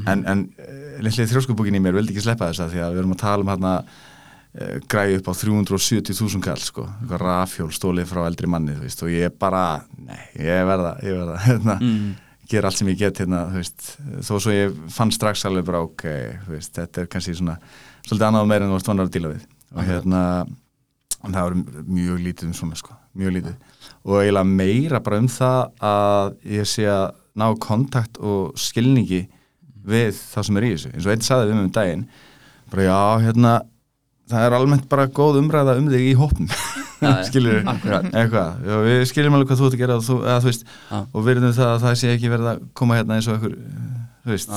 En, en uh, lillið þrjóskubúkin í mér vildi ekki sleppa þess að því að við erum að tala um hérna uh, græði upp á 370.000 kall sko, eitthvað rafhjól stólið frá eldri manni, þú veist, og ég bara nei, ég verða, ég verða hérna, mm. gera allt sem ég get hérna, þú veist, þó svo ég fann strax alveg bara, ok, þú veist, þetta er kannski svona, svolítið annað og meira en þú varst vannar að díla við. Og hérna en það voru mjög lítið um svona sko, mjög lítið. Og eiginlega meira bara um það að ég sé að ná kontakt og skilningi við það sem er í þessu, eins og einn saði við um daginn bara já, hérna það er almennt bara góð umræða um þig í já, skilur eitthvað, já, við skiljum alveg hvað þú ert að gera og, þú, eða, þú veist, og virðum það að það sé ekki verið að koma hérna eins og einhver þú veist,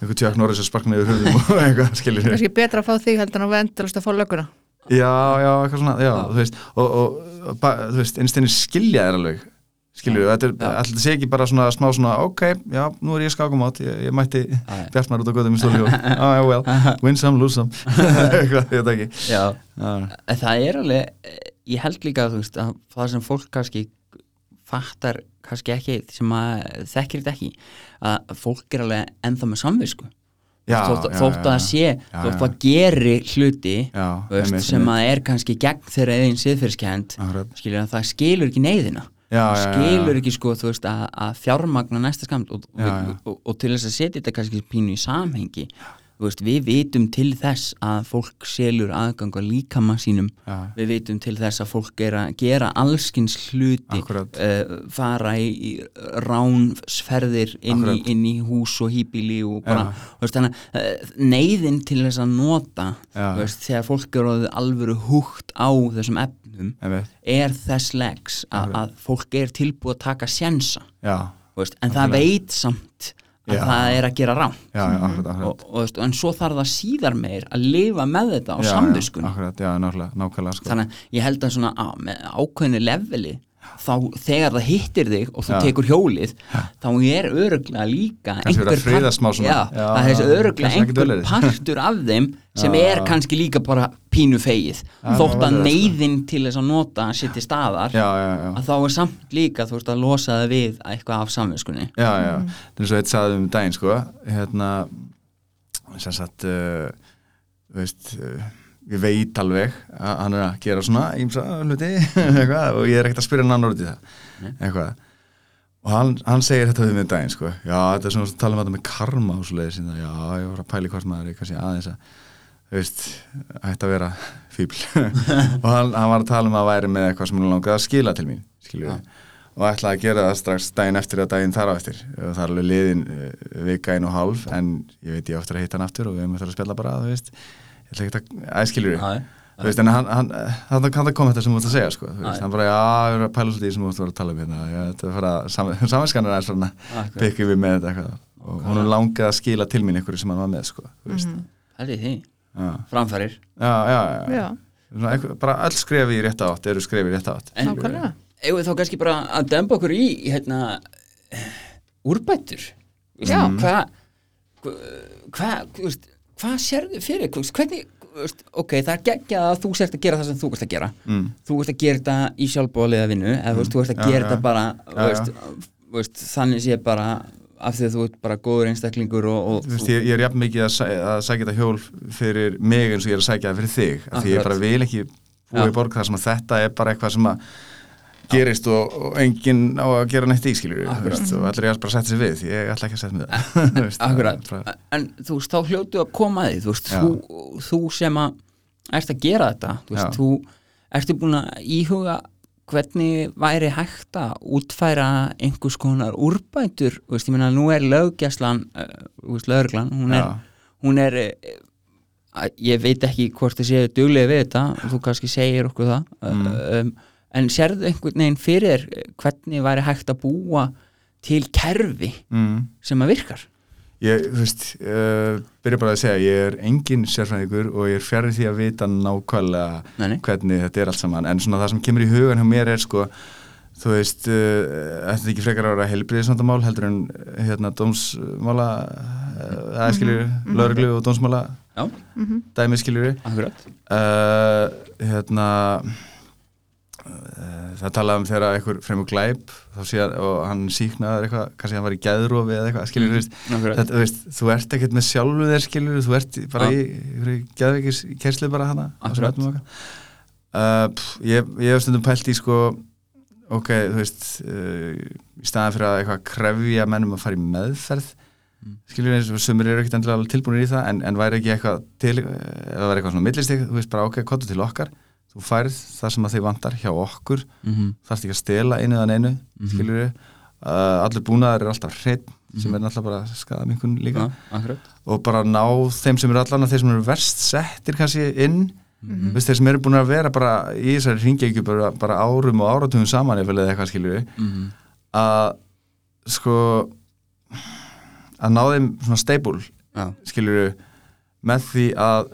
einhver tjökk Norris að sparkna yfir hurðum og eitthvað, skilur kannski betra að fá þig heldur en að vendalast að fá lögguna já, já, eitthvað svona, já, þú veist og, og, ba, þú veist, einstinni skilja þér alveg skilur, þetta er, Já. alltaf sé ekki bara svona smá svona, ok, já, nú er ég skákum átt ég, ég mætti já. Bjartmar út á göðum í stóli og, ah, yeah, well, win some, lose some. Eitthvað, ég veit ekki. Já, já, það er alveg ég held líka þú veist að það sem fólk kannski fattar kannski ekki sem að þekkir þetta ekki að fólk er alveg ennþá með samvisku já, þótt, já, þótt já, að það já. sé Já, þótt já. að geri hluti já, veist, einmitt, sem að er kannski gegn þeirra einn siðfyrirskend Akkurat. skilur að það skilur ekki neyðina já, já, já, skilur já. ekki sko þú veist að, að fjármagna næsta skamt og, Já, og, já. og, og til þess að setja þetta kannski pínu í samhengi þú veist, við vitum til þess að fólk selur aðgang á líkama sínum. Já. við vitum til þess að fólk er að gera allskins hluti uh, fara í, í ránsferðir inn, í- inn í hús og hýbíli og bara, þú veist, að uh, neyðin til þess að nota þú veist, þegar fólk er orðið alvöru húgt á þessum efnum er þess legs að, fólk er tilbúið að taka sjensa en það veit samt að Já. það er að gera rám og, og, en svo þarf það síðar meir að lifa með þetta á samviskunni sko. þannig að ég held að svona á, ákveðinu leveli þá þegar það hittir þig og þú Já. tekur hjólið þá er öruglega líka einhver part- já, Já, öruglega einhver partur af þeim sem er kannski líka bara pínu feið þótt að neyðin til þess að nota sitt í staðar að þá er samt líka þú veist að losa það við eitthvað af samvinskunni já, já. Það er svo eitt sagði um daginn sko. Hérna sem sagt uh, veist uh, ég veit alveg að hann er að gera svona ímsa hluti og ég er ekkert að spyrja hann í það eitthvað. Og hann, hann segir þetta við mig um daginn sko. Já, þetta er svona að tala um þetta með karma og svo leiðis já, ég var að pæli hvort maður er kannski aðeins að veist, ætti að vera fíbl og hann, hann var að tala um að væri með eitthvað sem hann langaði að skila til mín við og ætlaði að gera það strax daginn eftir og daginn þar á eftir. Og það er alveg liðin uh, vika einu og hálf en ég veit ég eftir að hitta hann aftur og við eftir að spjalla bara, veist ég ætla ekki að þú veist, en hann, hann, hann, hann kom þetta sem þú ert að segja, sko, þú veist, hann bara, já, ég er að pæla svolítið í sem þú ert að vera að tala um hérna, þetta er er svona, pikkum við með þetta eitthvað, og hún er langað að skila til mín einhverju sem hann var með, sko, þú veist, Hældi því, já, framfærir já, já, já, Já, Svona, einhver, bara öll skrefi í rétt átt, eru skrefi í rétt átt, En nákvæmlega. Eigum við þá kannski bara að demba okkur í hérna úrbætur? Veist, Já. hvað hvað hva, hvað sérðu fyrir hvernig ok, það er geggjað að þú sért að gera það sem þú veist að gera. Mm. þú veist að gera þetta í sjálfbóliða vinnu eða veist, þú veist að gera þetta bara Já, þú veist, þú veist, þannig sé bara af því að þú ert bara góður einstaklingur og, og veist, ég, ég er jafn mikið að, sæ, að sækja þetta hjól fyrir mig eins og ég er að sækja það fyrir þig af því ég bara vil ekki í borg þar sem að þetta er bara eitthvað sem að gerist og, og enginn á að gera neitt í skilur Akkurat. og allir ég bara að setja sig við ég ætla ekki að setja mig það. Veist, Akkurat, er bara- en þú veist, þá hljótu að koma því, þú þú, þú sem að ert að gera þetta, þú veist, þú ertu búin að íhuga hvernig væri hægt að útfæra einhvers konar úrbætur, veist, ég meina, nú er löggæslan, þú veist, lögreglan, hún er, hún er eh, ég veit ekki hvort þið séu duglega við þetta, þú kannski segir okkur það, Mm. um, en sérðu einhvern veginn fyrir eh, hvernig væri hægt að búa til kerfi mm. sem að virkar? Ég, þú veist, uh, byrja bara að segja ég er engin sérfræðingur og ég er fjarrir því að vita nákvæmlega Nei, hvernig þetta er allt saman. En svona það sem kemur í hugan hjá mér er sko þú veist, uh, þetta er ekki frekar ára helbriðisvandamál heldur en uh, hérna dómsmála það skilur, mm lögreglu og dómsmála Já, dæmi skilur akkurat. uh, hérna það talaði um þegar einhver fremur glæp að, og hann síknaður eitthvað kannski hann var í gæðrofi eða eitthvað skilur, mm. Akkurat. þetta, veist, þú ert ekkert með sjálfu þér skilur, þú ert bara Já. í, í geðveikis kerslu bara hana uh, pff, ég, ég hef stundum pælt í sko ok, þú veist uh, í staðan fyrir að eitthvað krefja mennum að fara í meðferð Mm. skilur eins og sumir eru ekkert endilega tilbúinir í það en, en væri ekki eitthvað til eða væri eitthvað svona millistig, þú veist bara ok, kottu til okkar þú færð það sem að þig vantar hjá okkur. Mm -hmm. þarfst ekki að stela einu eða neinu Mhm. skilur við, uh, allur búnaðar er alltaf hreitt sem er náttúrulega bara skada minkun líka akkurat. Og bara ná þeim sem eru allan þeir sem eru verst settir kannski inn. Mm þeir sem eru búin að vera bara í þessari ringegju bara, bara árum og áratugum saman eða eitthvað skilur við mm að sko að ná þeim svona Já, skilur við með því að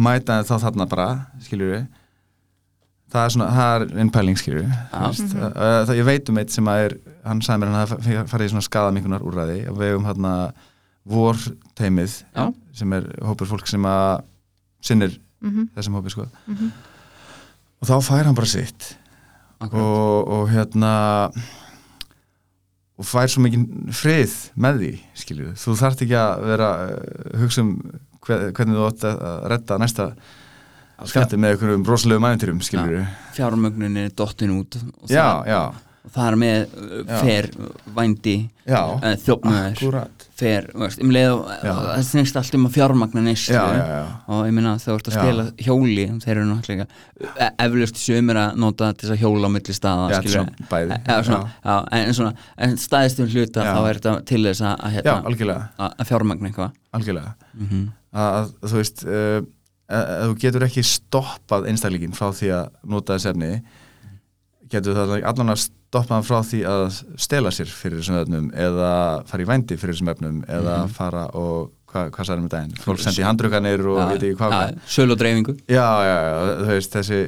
mæta þá þarna bara skilur við það er svona, það er einn pæling veist, uh, það, ég veit um eitt sem að er hann sagði mér hann að farið í svona skadaminkunar úrræði og við um hérna vorteimið sem er hópur fólk sem að sinnir Mhm. þessum hópi sko. Og þá fær hann bara sitt. Og, og hérna og fær svo mikið frið með því, skilju þú þarft ekki að vera uh, hugsa um hver, hvernig þú átt að redda næsta skatti með einhverjum rosalegu mæninturum, skilju Fjármögnunin er dottin út já, það, já, það er með Já. fer vændi já, þjófnaður akkurat fer, veist, um leið og Já. það snýst allt um að neist já, já, já, og ég þegar þú ert að Já. stela hjóli þeir eru náttúrulega e- eflaust sumir að nota þess að hjóla á milli staða Já, skilurðu. svona bæði. E- eða svona, já. en svona en staðistum hluta Já. þá er þetta til þess að, að, já, hérna, að, fjármagna eitthvað algjörlega mm að, að að, að þú getur ekki stoppað einstaklingin frá því að nota þess efni. Getur það allan að stoppa hann frá því að stela sér fyrir þessum efnum eða fara í vændi fyrir þessum efnum eða Mhm. fara og hvað hva sagðum við daginn? Fólk sendi handrukanir og veit ekki hvað hvað. sölu og dreifingu. Já, já, já, þú veist þessi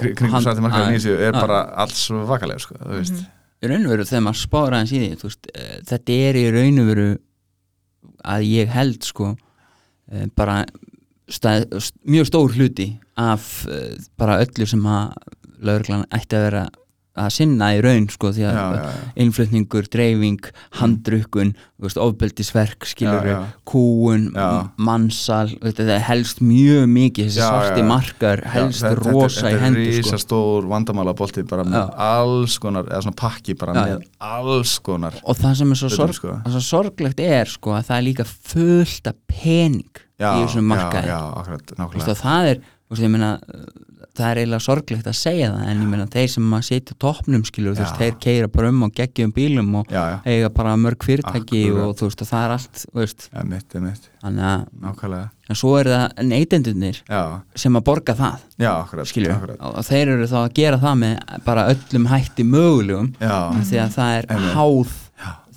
kri- kringum svarti markaðurinn í þessu er bara alls vakalega sko, þú veist. Í raun og veru þegar maður spára hans í því veist, eh, þetta er í raun og veru að ég held sko eh, bara stað, st- mjög stór hluti af eh, bara öllu sem að lauruglan ætti að vera að sinna í raun sko því að já, já, já. innflutningur, dreifing, þú veist, ofbeldisverk, skilur kúun, Já. m- mansal þetta helst mjög mikið þessi svarti markar helst þetta- rosa þetta, í hendur Þetta er sko. rísa stór vandamála bolti bara með alls konar, eða svona pakki bara með alls konar og það sem er svo, sorg, sko. svo sorglegt er sko að það er líka fullt af pening já, í þessum markaði. Já, akkurat, og það er meina, uh, það er eiginlega sorglegt að segja það en ég meina þeir sem að setja toppnum þeir keira bara um og geggjum bílum og já, já, eiga bara mörg fyrirtæki Akkurat. og þú veist, og það er allt veist, emitt, emitt þannig að nákvæmlega, en svo er það neytendurnir já, sem að borga það já, akkurat akkurat. og þeir eru þá að gera það með bara öllum hætti mögulegum því að það er háð.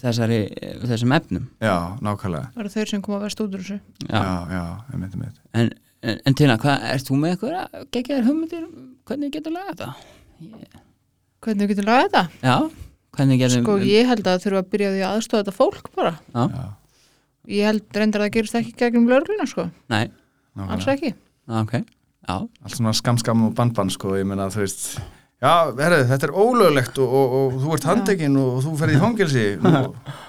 Þessari, þessum efnum. Já, nákvæmlega. Það eru þeir sem koma að verst út úr þessu. Já. já, já, emitt, emitt En, en, en Tina, hvað, ert þú með eitthvað geggjaðar hugmyndir um hvernig getur lagað þetta? Hvernig við getum lagað þetta? Já, hvernig getur Sko, ég held að þurfa að byrja því að aðstofa þetta fólk bara. Já, já, Ég held reyndar að það gerist ekki gegnum lögregluna, sko. Nei, Alls ekki. Ok. Já, allt svona skam, skam og bandbann sko, ég meina þú veist já, herri, þetta er ólöglegt og, og, og þú ert handekinn og, þú ferði í fangelsi. Nú,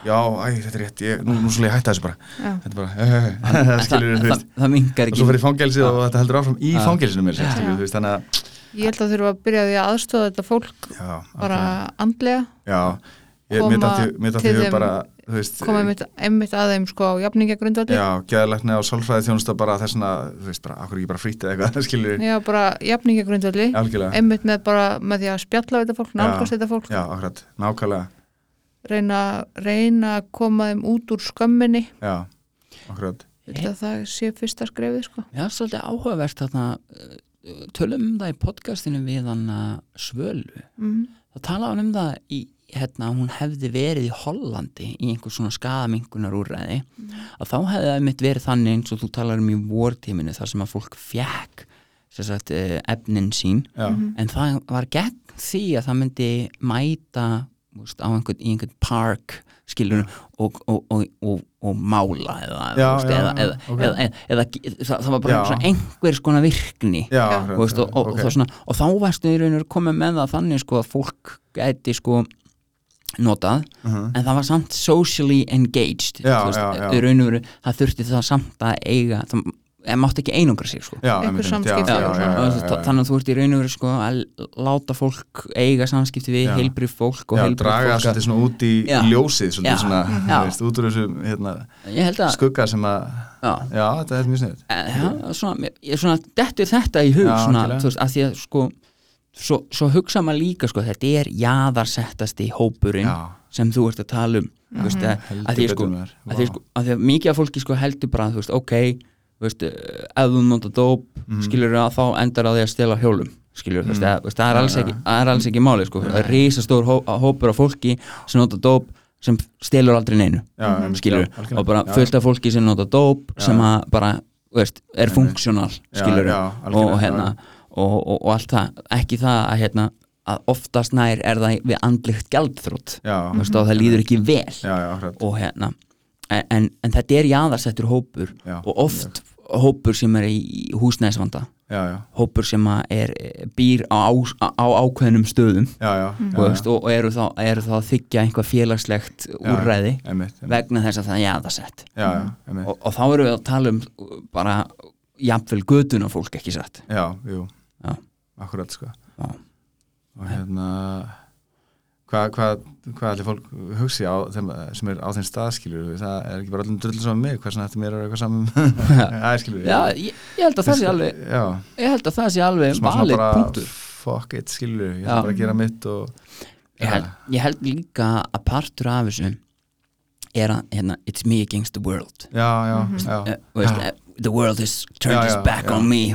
já, æ, þetta er rétt ég, nú, nú skulle ég hætta þessu bara. Þetta bara, eh, það skilur þú það, veist. það mingar og ekki. svo ferði í fangelsi og þetta heldur áfram í þú veist, þannig að Ég held að þurfa að byrja á því að aðstofa þetta fólk já, bara andlega. Já, Koma mér dætti mér dætti til þeim- bara, veist koma einmitt, einmitt að þeim sko á jafningagrundvalli já, geðalækni á sálfræði þjónusta bara þessna, þú veist, bara, akkur ekki bara frítið eitthvað, skilur Já, bara jafningagrundvalli einmitt með bara með því að spjalla við þetta fólk, nálgast þetta fólk. Já, akkurat, nákvæmlega. Reyna, reyna að koma þeim út úr skömminni. Já, akkurat. Ég að það sé fyrsta skrefið sko. Já, svolítið áhugavert þarna uh, tölum um það í podcastinu við hann Svölu. Mm. þá talaði hann um það í hérna, hún hefði verið í Hollandi í einhver svona skadaminkunar úrræði að þá hefði það mitt verið þannig eins og þú talar um í vortíminu þar sem að fólk fjekk sem sagt, eh, efnin sín já, en það var gegn því að það myndi mæta á einhvern, í einhvern park skilur og, og, og, og, og mála eða, Já, úst, já, eða, eða, ok. eða, það, var bara Já. svona einhver skona virkni já, veist, og, og, ok. og, svona, og þá varstu í raun og komið með það þannig sko að fólk gæti sko notað Mhm. en það var samt socially engaged Já, veist, já, já. í raun og veru það þurfti það samt að eiga það mátti ekki einungra sig sko. Þannig að þú ert í raun og veru sko að láta fólk eiga samskipti við heilbrið fólk og draga svolítið svona út í, ljósið svona, veist, út úr þessu hérna, skugga sem að já, þetta er mjög sniðið Eh, ég er svona dettur þetta í hug Já, svona, algjörlega. þú veist, að því að sko svo, svo hugsa maður líka sko þetta er jaðarsettasti hópurinn já, sem þú ert að tala um þú veist, að, að því sko, að sko að því að mikið af fólki sko heldur bara þú veist, ok, veist, ef þú nota dóp Mhm. skilur að þá endar á því að stela hjólum skilur, þú veist, að, þú veist, það er alls Já, ekki það er alls ekki máli, sko, það er risastór hó, hópur af fólki sem nota dóp sem stelur aldrei neinu já, skilur, já, og bara Já, fullt af fólki sem nota dóp Já. sem að bara, þú veist, er funksjónal Já, skilur, já, og hérna og, og, og allt það, ekki það að hérna, að oftast nær er það við andlikt veist, og það líður ekki vel. Já, já, og hérna en, en, þetta er jaðarsettur hópur og oft hópur sem er í húsnæðisvanda. Já, já, hópur sem er, býr á, á, á ákveðnum stöðum. Veist, og, eru, þá, eru þá að þykja einhvað félagslegt úrræði einmitt, einmitt, vegna þess að það er jaðarsett. Já, já, einmitt. Og, og þá erum við að tala um bara jafnvel göduna fólk ekki satt. Já, jú, Já. akkurat sko. Já. og hérna hvað hva, hva allir fólk hugsi á þeim, sem er á þeim staðskilur það er ekki bara allir drull saman mig hversan þetta mér er eitthvað saman það skilur Já, ég, ég held að það sé alveg já, ég held að það sé alveg valið bara punktur. fuck it skilur, ég Já. ætla bara að gera mitt og ég held, ég held líka að partur af þessu er að hérna, it's me against the world. Já, já, já, uh, veist, uh, the world has turned its back já. on me.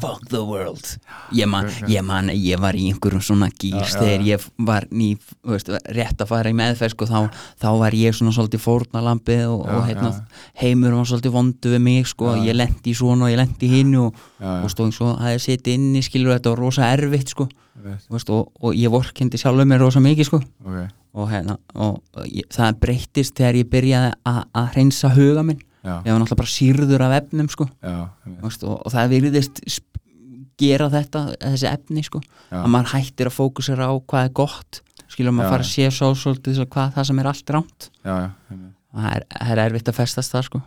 Fuck the world. Ég man, ég man, ég var í einhverjum svona gýr Já, já, þegar ég var ný, veist, rétt að fara í meðferð sko, þá, þá var ég svona svolítið fórnalampið og, og já. heimur var svolítið vondu við mig sko, ég lendi í svona og ég lendi í hinn og, og stóðum svo að ég seti inni skilur þetta var rosa erfitt sko, veist, og, og ég vorkendi sjálfur mér rosa mikið sko. Ok. Og, hérna, það breyttist þegar ég byrjaði að- að hreinsa huga minn ég var náttúrulega bara sýrður af efnum sko. Veist, og, og það virðist gera þetta, þessi efni sko, að maður hættir að fókusera á hvað er gott. Skilur maður Já. fara að sé svo svolítið svo hvað það sem er allt rámt og það er, er erfitt að festast það sko.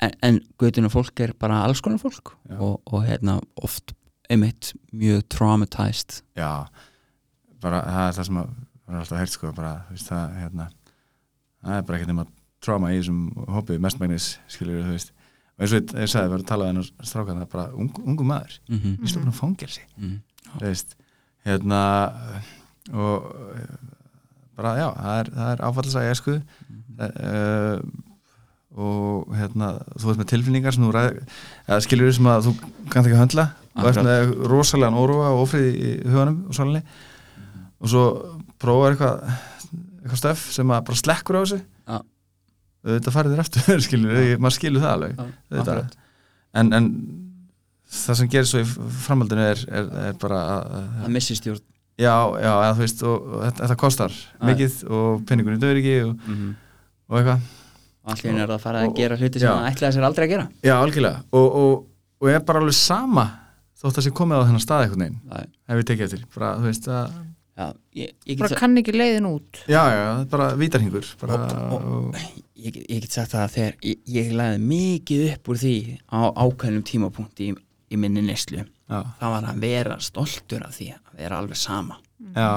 En, en guðtunum fólk er bara alls konar fólk. Og, og hérna oft einmitt mjög traumatized. Já, bara það er það sem að er alltaf heyrt sko, bara, það, hérna það er bara ekkert nema trauma í þessum hópi mestmægnis, skilur þú veist. Eins og ég, ég sagði, við varum að tala við hennar strákan það er bara ung, ungu maður. Mm -hmm. í stofnum fangelsi. Mm. þú veist, hérna og eh, bara já, það er, er áfallislega esku uh, og hérna þú veist með tilfinningar sem þú ræð, eða skilur sem að þú kannt ekki að höndla. Og ert með rosalega óróa og ofrið í huganum og svalinni. Og svo prófar eitthvað eitthvað stöf sem að bara slekkur á þessu. Þetta farið þér eftir skilur, Já. maður skilur það alveg akkurat. en, en það sem gerir svo í framhaldinu er, er, er bara að, missi stjórn. Já, já, eða þú veist og, og þetta, þetta kostar mikið og penningunni döður ekki og, mm -hmm. og eitthvað allir er það að fara að Og- gera hluti sem það ætlaði sér aldrei að gera. Já, algjörlega. Og, og, og ég er bara alveg sama þótt að sé komið á þennan stað Það er- ef við tekið eftir, bara, þú veist að já, ég, ég, bara kann ekki leiðin út. Já, já, bara vítarhingur bara, Og- og, ég, ég get sagt það að þegar ég, ég lagði mikið upp úr því á ákveðnum tímapunkti í, í minni neslu það var að vera stoltur af því að vera alveg sama. Já,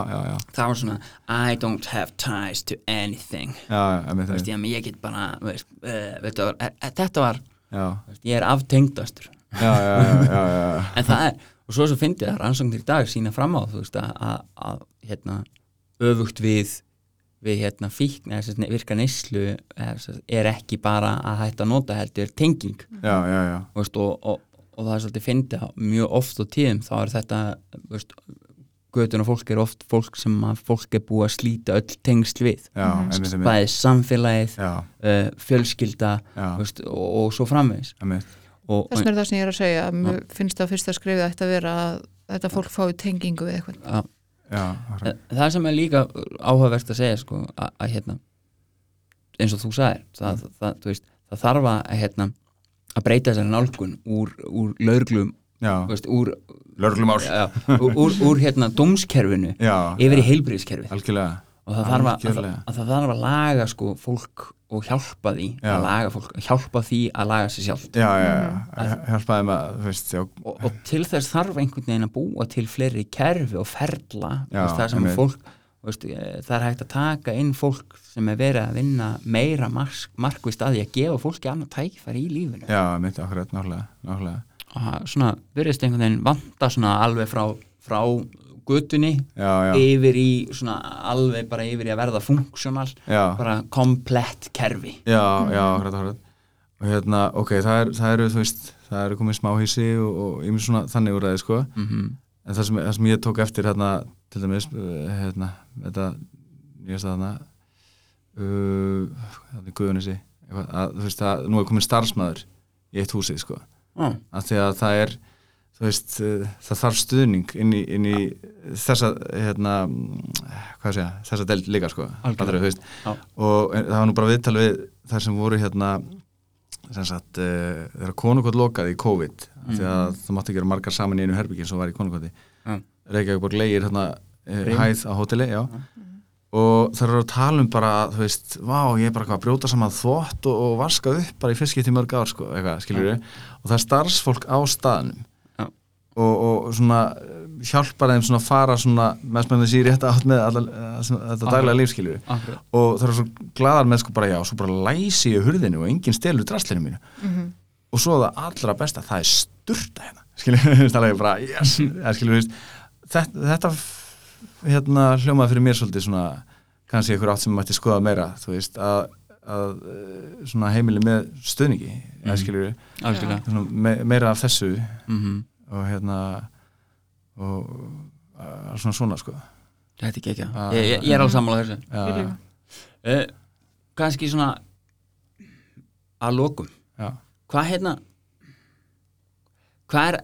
það var svona I don't have ties to anything. Já, já, veist, ég, ég get bara veist, uh, veist, var, e, e, þetta var veist, ég er aftengdastur. En það er, og svo svo fyndi það rannsóknir í dag sína fram á þú veist að, að, að hérna, öfugt við við hérna fíkn eða virka neyslu er, ekki bara að hætta að nota heldur tenging. Já, já, já. þú veist, og, og, og það er svolítið fyndi að mjög oft á tíðum þá er þetta þú veist, götun og fólk er oft fólk sem að fólk er búið að slíta öll tengsl við. Já, einmitt, einmitt. bæði samfélagið, já, uh, fjölskylda veist, og, og svo framvegis. Einmitt. og, þess vegna er það sem ég er að segja að mér finnst það fyrsta skrifið ætti að vera að þetta fólk fái tengingu við eitthvað. Að, já. En það sem er líka áhugavert að segja sko, að, hérna eins og þú sagðir það, Mm. það, veist, það þarf að hérna, að breyta þessari nálgun úr, úr lauruglum já, veist, úr, úr, úr, úr hérna dómskerfinu já, yfir í heilbriðskerfið algjörlega og það þarf, að, að, að það þarf að laga sko, fólk og hjálpa því Já. að laga fólk, hjálpa því að laga sér sjálft. Já, já, já, hjálpaði með þú veist, já, og, og til þess þarf einhvern veginn að búa til fleiri kerfi og ferla þú Já, veist, það sem einmitt. fólk þú veist, eh, það er hægt að taka inn fólk sem er verið að vinna meira mark, markvist að því að gefa fólki annað tækifæri í lífinu. Já, mitt akkurat, náttúrulega, náttúrulega og það svona verðist einhvern veginn vanta svona alveg frá, frá já, yfir í svona alveg bara yfir í að verða funksjónal bara komplett kerfi. Já, já, akkurat, akkurat. Og hérna, ok, það, er, það eru, þú veist það eru komið smáhísi og, og ég svona þannig úr aðeins, sko. Mm en það sem, það sem ég tók eftir hérna, til dæmis, uh, hérna þetta, nýjast að þarna uh, hérna í Guðunissi þú veist, að nú er komin starfsmæður í eitt húsið, sko. -hmm. að því að það er veist, uh, það þarf stuðning inn í, inn í þessa hérna, hvað sé ég, þessa delt líka sko. Fattarðu, þú veist Já. og en, það var nú bara viðtal við þær sem voru hérna sem sagt, uh, þegar konukot lokaði í COVID mm. því að það mátti gera margar saman í einu herbyggi sem var í konukoti Já. Reykjavík borg leigir hérna uh, hæð á hóteli, já og það eru að tala um bara, þú veist vá, ég er bara að brjóta saman þvott og, og vaska upp bara í fiskið til mörg ár sko, eitthvað, skiljur og það er starfsfólk á staðnum. Og, og svona eh, hjálpar þeim svona að fara svona með spennandi sér rétt átt með alla, eh, þetta daglega lífskiljur og það eru svo gladar með sko bara já, svo bara læsi ég hurðinu og enginn stelur draslinu mínu. Og svo það allra besta, það er sturta hérna. Skiljur, það er bara, yes ja, skiljur, veist, þetta, þetta hérna hljómaði fyrir mér svolítið svona kannski einhver átt sem mætti skoða meira þú veist, að, að eh, svona heimili með stöðningi mm. Mhm. svona, me, meira af þessu. Mm og hérna og uh, svona svona sko. Þetta er ekki ekki Ah. ég, ég, er alveg sammála þessu. Uh, kannski svona að lokum. Já, hvað hérna hvað er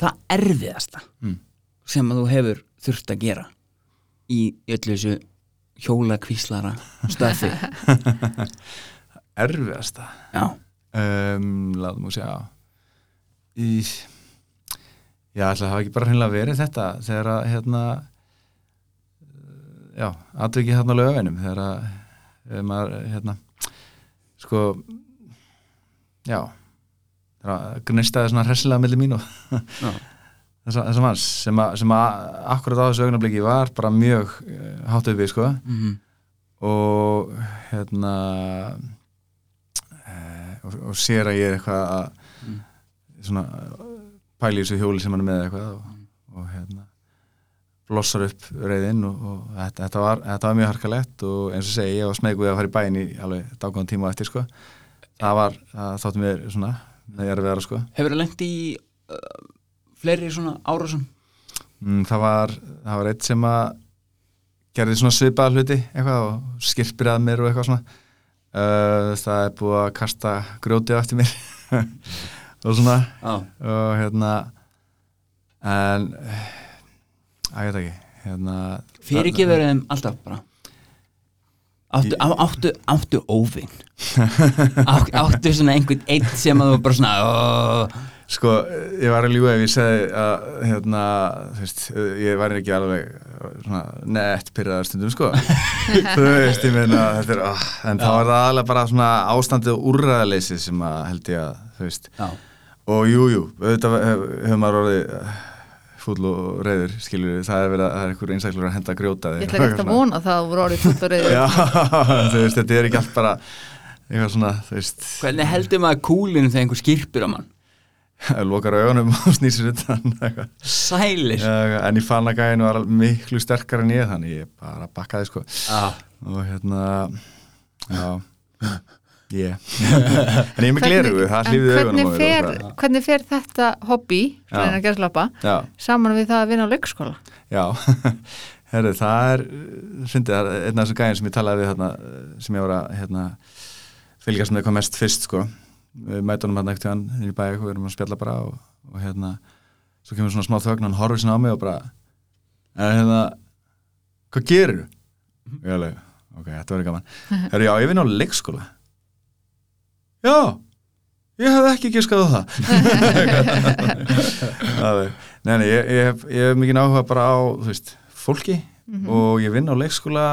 það erfiðasta Mm. sem að þú hefur þurft að gera í öllu þessu hjóla kvíslara stöfi erfiðasta? Já, um, láðum við sjá í já, að hafa ekki bara hreinlega verið þetta þegar að hérna uh, já, atvikið hérna á lögavinum þegar að eh, maður hérna sko já þegar að gnistaði svona hressilega milli mín og já, þessa, þessa manns sem, að, sem að akkurat á þessu augnabliki var bara mjög uh, hátt uppi sko. Mm og hérna uh, og, og sér að ég er eitthvað að svona pæli í þessu hjóli sem hann er með eitthvað og, og hérna blossar upp reyðinn og, og þetta, þetta, var, þetta var mjög harkalegt og eins og segi ég var smegu að fara í bæinn í alveg dágóðan tíma eftir sko. Það var, það þáttu mér svona það er að vera sko. Hefur það lengt í uh, fleiri svona árásum? mm, það var, það var eitt sem að gerði svona svipaða hluti eitthvað og skirpir að mér og eitthvað svona. Uh, það er búið að kasta grjótið eftir mér og svona Já, og hérna en að ég veit ekki hérna fyrirgefur þeim alltaf bara. Áttu, á, áttu, áttu óvinn Átt, Áttu svona einhvern einn sem að þú bara svona oh, sko, ég var að ljúga ef ég segi að hérna, þú veist, ég var ekki alveg svona nett pyrraðar stundum sko. Þú veist, ég meina þetta er, oh, en þá er það alveg bara svona ástandið og úrræðaleysi sem að held ég að, þú veist. Já, og jú, jú, auðvitað hef- hefur maður orðið eh, fúll og reyður, skilur það er verið að það er einhver einstaklur að henda grjóta Ég ætla ekki að vona það að voru orðið fullt og reyður Já, þú veist, þetta er ekki allt bara eitthvað svona, þú veist. Hvernig heldur maður kúlinu þegar einhver skýrpir á mann? lokar augunum og snýsir utan eitthvað. Sælir. Já, en ég fann að gæðinu var miklu sterkar en ég þannig ég bara bakkaði sko. Já, og hérna já, ég. En ég með gleru, hvernig bara- hvernig fer þetta hobby svona að gerðslappa saman við það að vinna á leikskóla? Já. Herru, það er, fyndið, það er einn af þessum gæðin sem ég talaði við hérna, sem ég var að hérna, fylgjast með hvað mest fyrst sko. Við mætunum hérna ekkert hann í bæk og við erum að spjalla bara og, og hérna svo kemur svona smá þögn hann horfir svona á mig og bara en hérna hvað gerir þú? og ég alveg, ok, þetta verður gaman. Herru, já, ég vinn á leikskóla já ég hef ekki giskað á það. Nei, nei, ég, ég, hef, ég hef mikið áhuga bara á, þú veist, fólki og ég vinn á leikskóla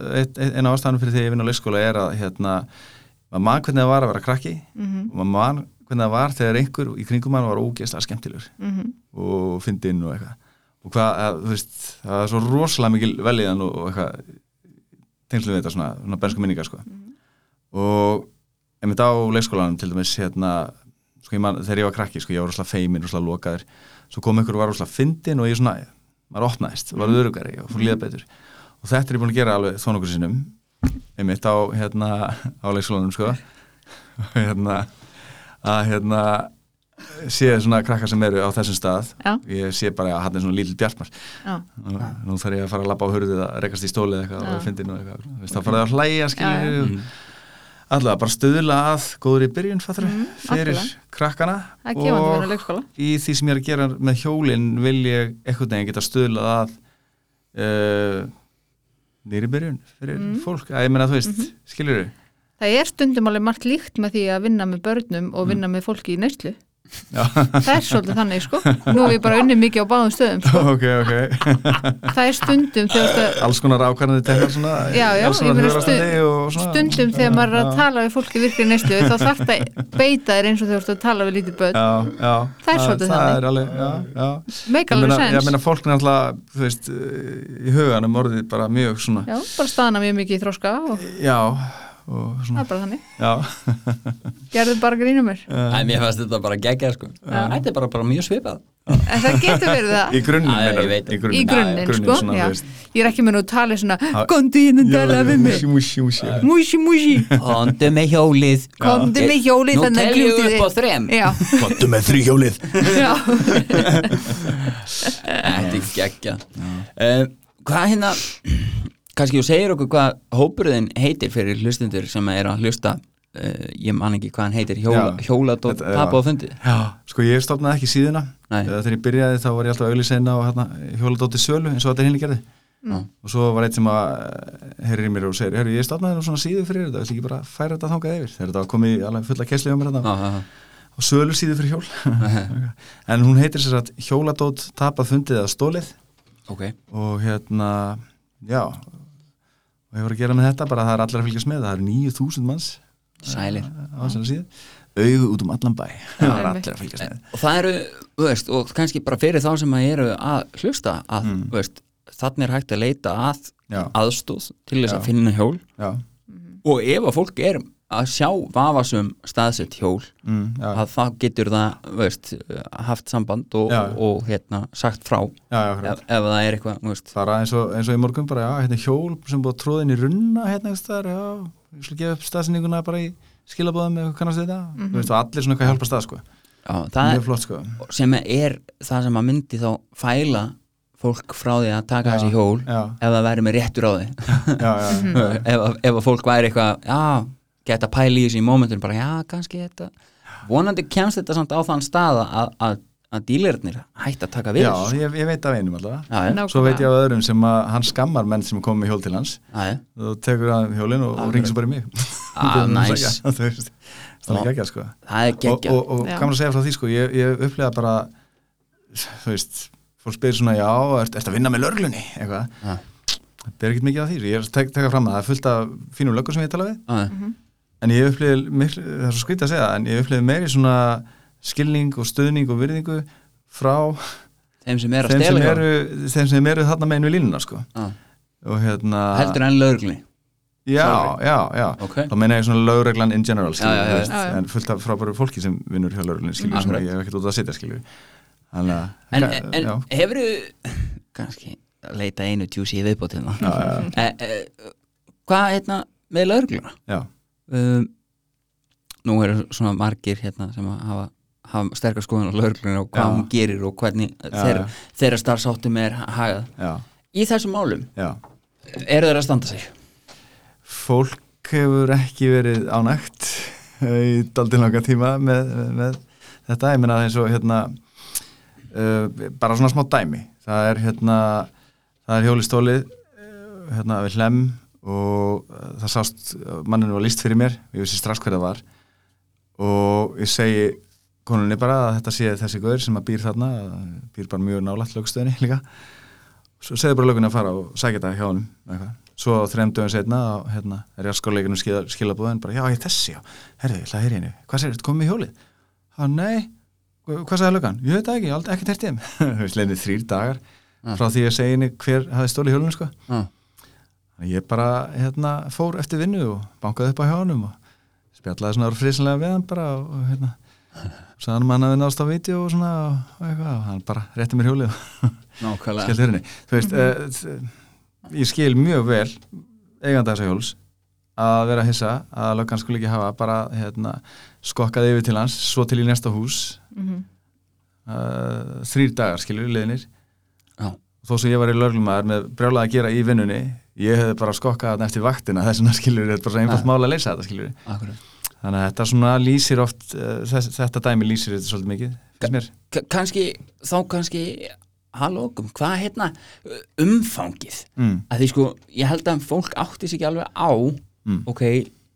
eina ástæðan fyrir því ég vinn á leikskóla er að hérna, maður mann hvernig það var að vera krakki Mhm, og maður mann hvernig það var þegar einhver í kringum mann var ógeðslega skemmtilegur mhm. og og fyndinn og eitthvað. Og hvað, að, þú veist, það er svo rosalega mikil velíðan og, og eitthvað tengslu við þetta svona, svona bensku minningar sko. og einmitt á leikskólanum til dæmis hérna, sko, ég man, þegar ég var krakki sko, ég var rosalega feimin, rosalega lokaður svo kom einhver og var rosalega fyndinn og ég svona maður opnaðist, var örugari og fór líða betur. Og þetta er ég búin að gera alveg þó nokkur sinnum einmitt á, hérna, á leikskólanum sko. hérna að hérna sé svona krakkar sem eru á þessum stað Já. ég sé bara að hann er svona lítill bjartmar. Nú þarf ég að fara að labba á hurðið að rekast í stólið eitthvað Já. og fyndin og eitthvað veist, þá fara það að hlæja skilju allavega bara stuðla að góður í byrjun fattur Mhm, fyrir algjörlega. krakkana og í því sem ég er að gera með hjólinn vil ég eitthvað neginn geta stuðlað að uh, nýri byrjun fyrir Mhm. fólk, að ég meina þú veist mm skilur það er stundum alveg margt líkt með því að vinna með börnum og vinna með fólki í neyslu Já. Það er svolítið þannig sko. Nú hef ég bara unni mikið á báðum stöðum sko. ok, ok. Það er stundum þegar þú ert að alls konar ákvarðandi teknar svona Já, já, og svona. stundum þegar maður er að tala við fólki virkir neyslu þá þarf það að beita þér eins og þegar þú ert að tala við lítið börn. Já, já, Það er svolítið það þannig. er alveg, make ég meina, sens fólk er alltaf, þú veist í huganum orðið bara mjög svona já, bara staðna mjög mikið í þróska og já, það svona. Er bara þannig. Já, gerðu bara grínum mér fannst þetta bara geggjað sko. Þetta er bara, bara mjög svipað. En það getur verið það. Í grunninn sko. ég er ekki með nú tali svona komdu inn og tala við mig. músi, músi, músi músi músi Komdu með hjólið. Komdu með hjólið Nú við upp á þrem. Já, Kottu með þrýhjólið já, Þetta er geggjað. Uh, Hvað hérna kannski þú segir okkur hvað hópurðin heitir fyrir hlustundur sem er að hlusta uh, ég man ekki hvað hann heitir hjóla, Já. hjóladótt Þetta- já. tapa á fundi já, sko ég stofnaði ekki síðuna Nei. Eh, þegar ég byrjaði þá var ég alltaf auglýsina og hérna, hjóladótti sölu eins og þetta hinni gerði Mm. og svo var eitt sem að heyrir í mér og segir, herri ég stofnaði nú svona síðu fyrir þetta, ætla ekki bara að færa þetta þangað yfir þegar þetta komið alveg fulla kessli á mér hérna já, já. og sölu síðu fyrir hjól en hún heitir sér að hjóladót tapað fundið eða stólið Ok, og hérna já og var að gera með þetta bara það er allir að fylgjast með það eru 9000 manns. Sælir. Á þessari síðu. Augu út um allan bæ. Er og það eru, veist, og kannski bara fyrir þá sem að eru að hlusta að, Mm. veist, þannig er hægt að leita að já, aðstóð til þess Já. að finna hjól. Já, og ef að fólk er að sjá vafasum staðsett hjól mm, já, að þá getur það veist, haft samband og, Já. og hérna, sagt frá. Já, já, ef, ef það er eitthvað veist, bara eins og, eins og í morgun bara, já, hérna er hjól sem búið að tróða inn í runna hérna staðar, já, ég skal gefa upp staðsendinguna bara í skilabóðum eða kannast þetta þú veist, og allir svona eitthvað hjálpa stað, sko. Já, það mjög flott, sko. sem er það sem að myndi þá fæla fólk frá því að taka Já. þessi hjól já, ef það væri með réttur á því. Já, já, ef, að- ef að fólk væri eitthvað já, geta pæli í þessu í mómentur bara já, kannski þetta. Vonandi kemst þetta samt á þann stað að, að, að dílirnir hætti að taka við já þessu. ég, ég veit af einum alltaf já, já, svo veit ég af öðrum sem að hann skammar menn sem komið með hjól til hans. Og tekur hann hjólinn og, og ringir svo bara í mig. Ah, nice. Þú veist, það er geggja, sko. Það er og, geggja og, og gaman að segja frá því sko. Ég, ég upplega bara þú veist, fólk spyrir svona já, ert, ert að vinna með lörglunni eitthvað, það ber ekkert mikið af því ég er að tek, teka fram að það er fullt af fínum löggur sem ég tala við, en ég miklu, það er svo skrítið að segja, en ég upplifði meiri svona skilning og stuðning og virðingu frá þeim sem er að þeim sem, eru, þeim sem eru þarna megin við línuna sko. Já. og hérna heldur enn lögurglunni já, sjálfri. já, já, ok, þá meina ég svona lögreglan in general skilur, Já, já, já, þú veist, já, já. en fullt af frábæru fólki sem vinnur hjá lögreglunni skilur, sem ég hef ekkert út að sitja skilur þannig að en, en hefur kannski að leita einu tjúsi í viðbótina já, já, e, e, hvað hérna með lögurgluna já, um, nú eru svona margir hérna sem hafa, hafa sterkar skoðun á lögurgluna og hvað Já. hún gerir og hvernig Já, þeirra, þeirra starfsáttum er hagað. Já, í þessum málum já. eru þeirra að standa sig? Fólk hefur ekki verið ánægt í daldinn langa tíma með, með, með þetta, ég meina eins og hérna uh, bara svona smá dæmi. Það er hérna það er hjólistólið uh, hérna við hlem og uh, það sást manninu var líst fyrir mér, ég vissi strax hver það var. Og ég segi konunni bara að þetta sé þessi gaur sem að býr þarna, býr bara mjög nálægt lögstöðinni líka. Svo segði bara löguna að fara og sækja þetta hjá eitthvað. svo þreim dögum setna hérna, er ég að skáleikunum skila, skilabúðin bara já ég þessi já, herðu, ég að heyra í henni. Hvað segir, þetta komið með hjólið? Já, nei, Hva- hvað sagði lögan? Ég veit ekki, aldrei ekki tert ég bara hérna, fór eftir vinnu og bankaði upp á hjá honum og spjallaði svona frisinlega við hann bara og, hérna hann um að hafði náðst á vídeo og svona og, og eitthvað og hann bara rétti mér hjólið og nákvæmlega. skellti hurðinni. Þú veist, uh, ég skil mjög vel eiganda þessa hjóls að vera að hissa að löggan skulle ekki hafa bara hérna, skokkaði yfir til hans svo til í næsta hús. Mhm. uh, þrýr dagar skilur liðinir Já. Þó sem ég var í löglumæður með brjálega að gera í vinnunni ég hefði bara skokkað eftir vaktina þess vegna skilur þetta er bara svo einfalt Ja. mál að leysa þetta Akkurat. þannig að þetta svona lýsir oft uh, þess, þetta dæmi lýsir þetta svolítið mikið finnst mér K- kannski, þá kannski hallókum, hvað hérna umfangið mm. að því sko, ég held að fólk átti sig ekki alveg á Mm. ok,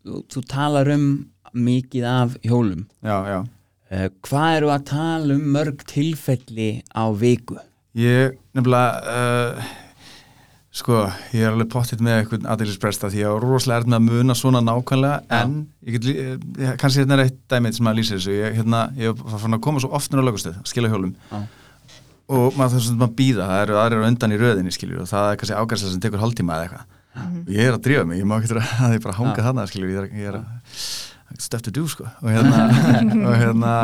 þú, þú talar um mikið af hjólum já, já uh, hvað eru að tala um mörg tilfelli á viku Ég nefnilega uh, sko, ég er alveg pottitt með eitthvað aðeinspresta því ég er rosalega erð með að muna svona nákvæmlega en ég get, lí- eh, kannski hérna er eitt dæmið sem að lýsa þessu. Ég, hérna, ég var fann að koma svo oft nýra lögustöð, að skila hjólum. Já. og maður þarf svona að býða, það eru aðrir á undan í röðinni skilur og það er kannski ágærslega sem tekur hálftíma eða eitthvað. Og ég er að drífa mig, ég má ekki að ég bara hanga Já. þarna skilur, ég er, ég er að stuff to do sko. Og hérna, og hérna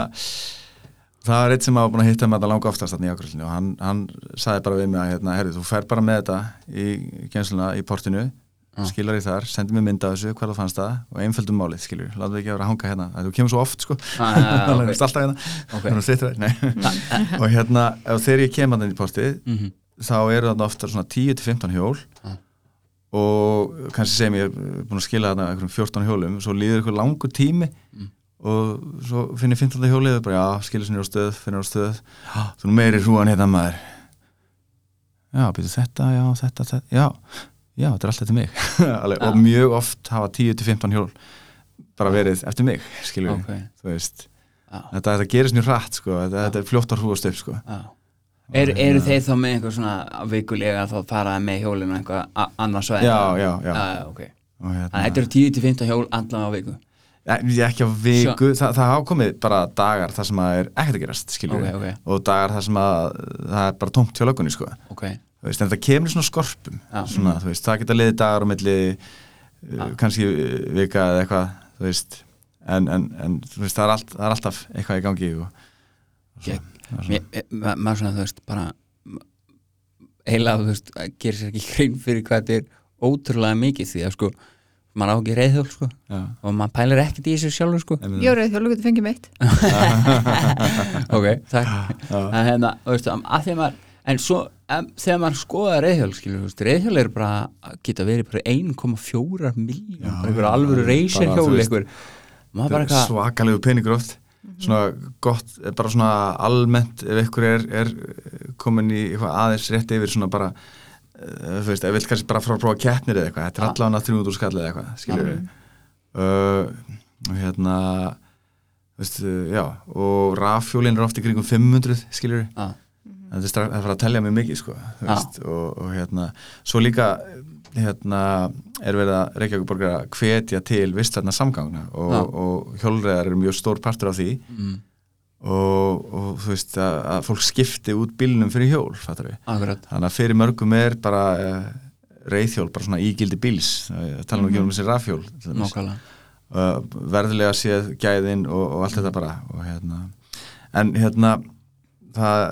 það var eitt sem hafa búin að hitta með þetta langa oftast þarna í ákvöldinu og hann, hann sagði bara við mig að hérna, herri, þú fer bara með þetta í gensluna í portinu Já. skilar í þar, sendi mér mynd af þessu hvað það fannst það og einföldum málið, skilur, látum við ekki að vera að hanga hérna að þú kemur svo oft, sko. Ah, það er alltaf hérna, þannig að stýttra nei. Og hérna, þegar ég kem að í portið, Mhm. þá eru þarna ofta svona 10-15 hjól Já. og kannski segjum ég er búin að skila þarna einhverjum 14 hjólum svo líður eitthvað langur tími og svo finnir 15. hjólið og bara já, skilur sinni á stöð, finnir á stöð þú meiri hrúan hérna maður já, byrju þetta, já, þetta, þetta já, já, þetta er allt eftir mig Alveg, og mjög oft hafa 10-15 hjól bara verið eftir mig skilur Ok. þú veist þetta, þetta gerist mjög hratt sko, þetta, þetta er fljótt að hrúast upp sko Já. Er, eru þeir þá með einhver svona vikulega að fara með hjólinu einhver annars svæði? já, já, já, já ok. og hérna, Þannig að þetta eru 10-15 hjól allan á viku Ja, ég ekki á viku, Þa, það hafa komið bara dagar þar sem að er ekkert að gerast skilur Ok, ok. og dagar þar sem að það er bara tómt hjá löggunni sko. Ok, Þú veist, en þetta kemur svona skorpum Já. svona, þú veist, það geta liðið dagar á milli uh, kannski uh, vika eða eitthvað þú veist. En, en, en þú veist, það er, allt, það er alltaf eitthvað í gangi og, og svo, Ég- það svona- maður svona þú veist bara eiginlega þú veist gerir sér ekki hrein fyrir hvað þetta er ótrúlega mikið því að sko maður á ekki reyðhjól sko. Já, og maður pælir ekkert í þessu sjálfur sko. Einmitt. Jórið þjólu getur fengið meitt ok, takk. En hérna, þú veist, að því að maður en svo, em, þegar maður skoða reyðhjól skilur, þú veist, reyðhjól er bara geta verið bara 1,4 miljón bara einhver alvöru þú einhver, bara eitthvað svakalegu peningur oft. Svona gott, bara svona almennt ef ykkur er, er komin í aðeins rétt yfir svona bara þú veist, ef vill kannski bara frá að prófa keppnir eða eitthvað, þetta er allavega 300 skall eða eitthvað, skilur við uh, og hérna þú veist, uh, já og rafjólin er oft í kringum 500 skilur við, að, þetta er að fara að telja mig mikið sko, þú veist, og, og hérna svo líka hérna er verið að Reykjavík borgar að hvetja til vistvætna samgangna og, og hjólreðar eru mjög stór partur af því. Mm, og, og þú veist að, að fólk skipti út bílnum fyrir hjól þannig að fyrir mörgum er bara uh, reyðhjól, bara svona ígildi bíls, uh, tala nú ekki um þessi rafhjól uh, verðilega séð gæðin og, og allt þetta bara. Og hérna en hérna það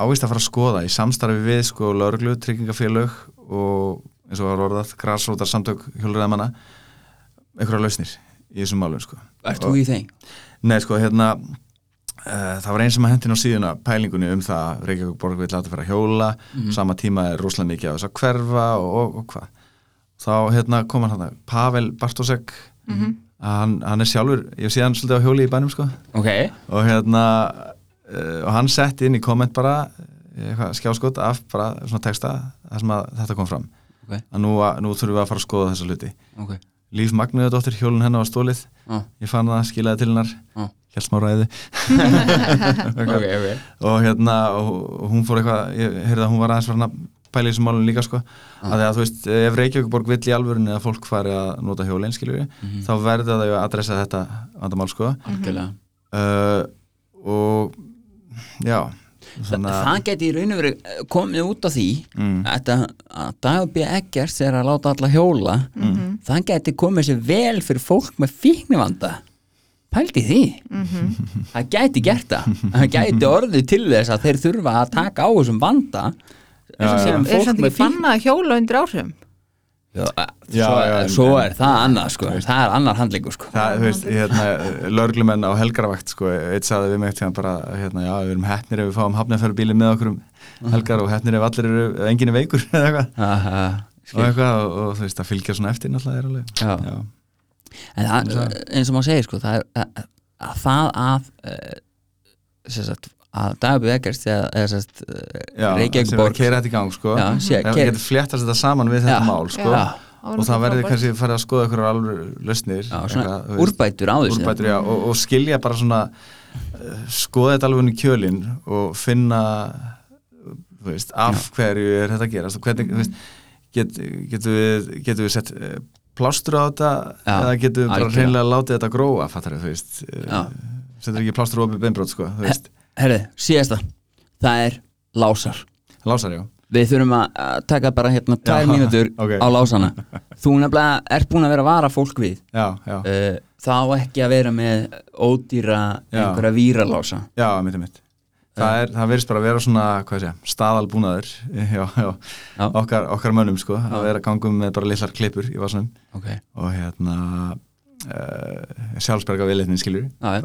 ávist að fara að skoða í samstarfi við sko lauruglu, tryggingafélög og eins og var orðað græsrótar samtök hjólriðamanna einhverja lausnir í þessum málum sko. Ert þú í þeim? Nei sko hérna það var einn sem að hendin á síðuna pælingunni um það að Reykjavík borg vil láta fara að hjóla. Sama tíma er rosalega mikið á þess að hverfa og, og, og hvað. Þá hérna kom hann hann Pavel Bartosek. Hann, hann er sjálfur, ég sé hann svolítið á hjóli í bænum sko. Ok, og hérna uh, og hann setti inn í komment bara eitthvað skjáskot af bara svona texta þar sem að þetta kom fram. Ok, að nú, að, nú þurfum við að fara að skoða þessa hluti. Ok. Líf Magnuðardóttir, hjólun hennar var stólið ah, ég fann það, skilaði til hennar ah. helt smá ræði Ok, ok. Og hérna og, hún fór eitthvað, ég heyrði að hún var aðeins að pæla í þessum málum líka sko. Að því að þú veist, ef Reykjavíkborg vill í alvörunni að fólk fari að nota hjólinn skilur Mhm. þá verður það að adressa þetta vandamál sko. Algjörlega. Uh, og já þannig að það geti í raun og verið eh, komið út á því Mm. þetta að Dagur B. Eggers er að láta alla hjóla. Það geti komið sér vel fyrir fólk með fíknivanda. Pældi því. Það gæti gert það. Það gæti orðið til þess að þeir þurfa að taka á þessum vanda. Eins og Já, sér um Er fólk samt með ekki bannað að hjóla undir áhrifum? Já, Já, svo, já, svo er það annað sko, það er annar handlingur sko. það, veist, hérna, lörglumenn á helgaravakt sko, eitt saði við mig eftir bara, hérna, já, við erum hefnir ef við fáum hafnafjörubíli með okkur um helgar og hefnir ef allir eru, enginn er veikur eða eitthvað, Aha, og eitthvað og, og þú veist, það fylgja svona eftir náttúrulega er alveg. En það, eins og maður segir sko, það er að, að það að uh, sagt, að Dagur B. Eggers já Reykjavík sem er að borg keira þetta í gang sko. Já, keyra- getur fléttast þetta saman við þetta Já, mál sko. Já. og það verður kannski farið að skoða ykkur alveg lausnir Já, úrbætur á þessu. Úrbætur, já, og, og skilja bara svona uh, skoða þetta alveg inn í kjölin og finna þú veist, af hverju er þetta að gerast og hvernig, þú veist, get, getur við getur við sett uh, plástur á þetta Já, eða getur við bara hreinlega látið þetta gróa, fattar þú veist Já. uh, setur ekki plástur opið beinbrót, sko, þú veist Herði, síðasta, það er lásar. Lásar, já, Við þurfum að taka bara hérna tvær Já, mínútur ok. á lásana. Þú nefnilega ert búin að vera að vara fólk við. Já, já. Uh, Þá ekki að vera með ódýra Já. einhverja víralása já, mitt er mitt. Það, er, það verðist bara að vera svona, hvað sé, staðalbúnaður já, já, Já. Okkar, okkar mönnum, sko, að vera gangum með bara lillar klippur í vasanum. Ok, og hérna uh, sjálfsberga viðleitnin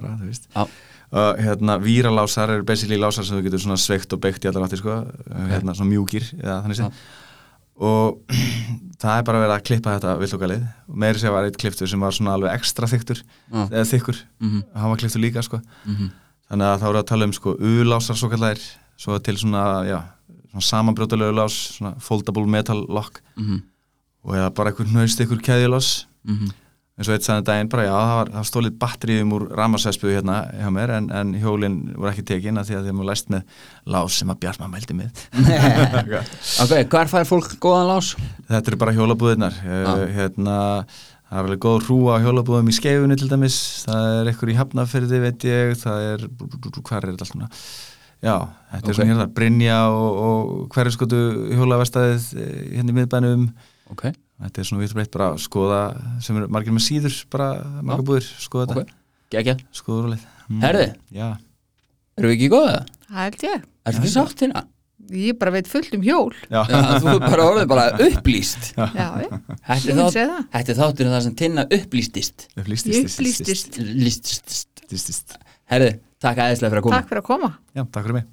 bara, þú veist Og hérna víralásar eru basically lásar sem þú getur svona sveikt og beikt í allar áttir sko, hérna svona mjúkir eða þannig sé og það er bara verið að klippa þetta viltokalið og meiri sér var eitt klipptur sem var svona alveg ekstra þyktur. Já. eða þykkur, Mhm. hann var klipptur líka sko. Mhm. þannig að þá eru að tala um sko U-lásar svo kallar, svo til svona já, svona samanbrjótalegu lás svona foldable metal lock. Mhm, og eða bara einhver nöist einhver keðjulás mhm eins og eitt sagði um daginn bara já, það var, var stólið batteríum úr ramarsæspu hérna hjá mér en, en hjólinn voru ekki tekin að því að þeim var læst með lás sem að Bjartmann mældi með. Ok, hvar fær fólk góðan lás? þetta eru bara hjólabúðirnar. Uh, hérna, það er alveg góð hrúa hjólabúðum í skeifunni til dæmis. Það er einhver í hafnafyrði veit ég. Það er, hvað er þetta allt svona já, þetta Ok. er svona hérna Brynja og, og hverjuskotu hjólavestæðið eh, hérna í miðbænum. Ok, þetta er svona vitt breytt bara að skoða sem eru margir með síður bara margar búðir, skoða Ok. þetta, Gekja, skoða rúlið mm. herði, Já, erum við ekki góða? Það held ég. Ertu ekki sátt hérna? Ég bara veit fullt um hjól. já, Já, þú er bara orðið bara upplýst. Þetta er vil þátt- segja það. þetta er þáttur það sem tinna upplýstist upplýstist upplýstist. Lýstist upplýstist Herði, takk aðeinslega fyrir að koma Takk fyrir að koma. Já, takk fyrir mig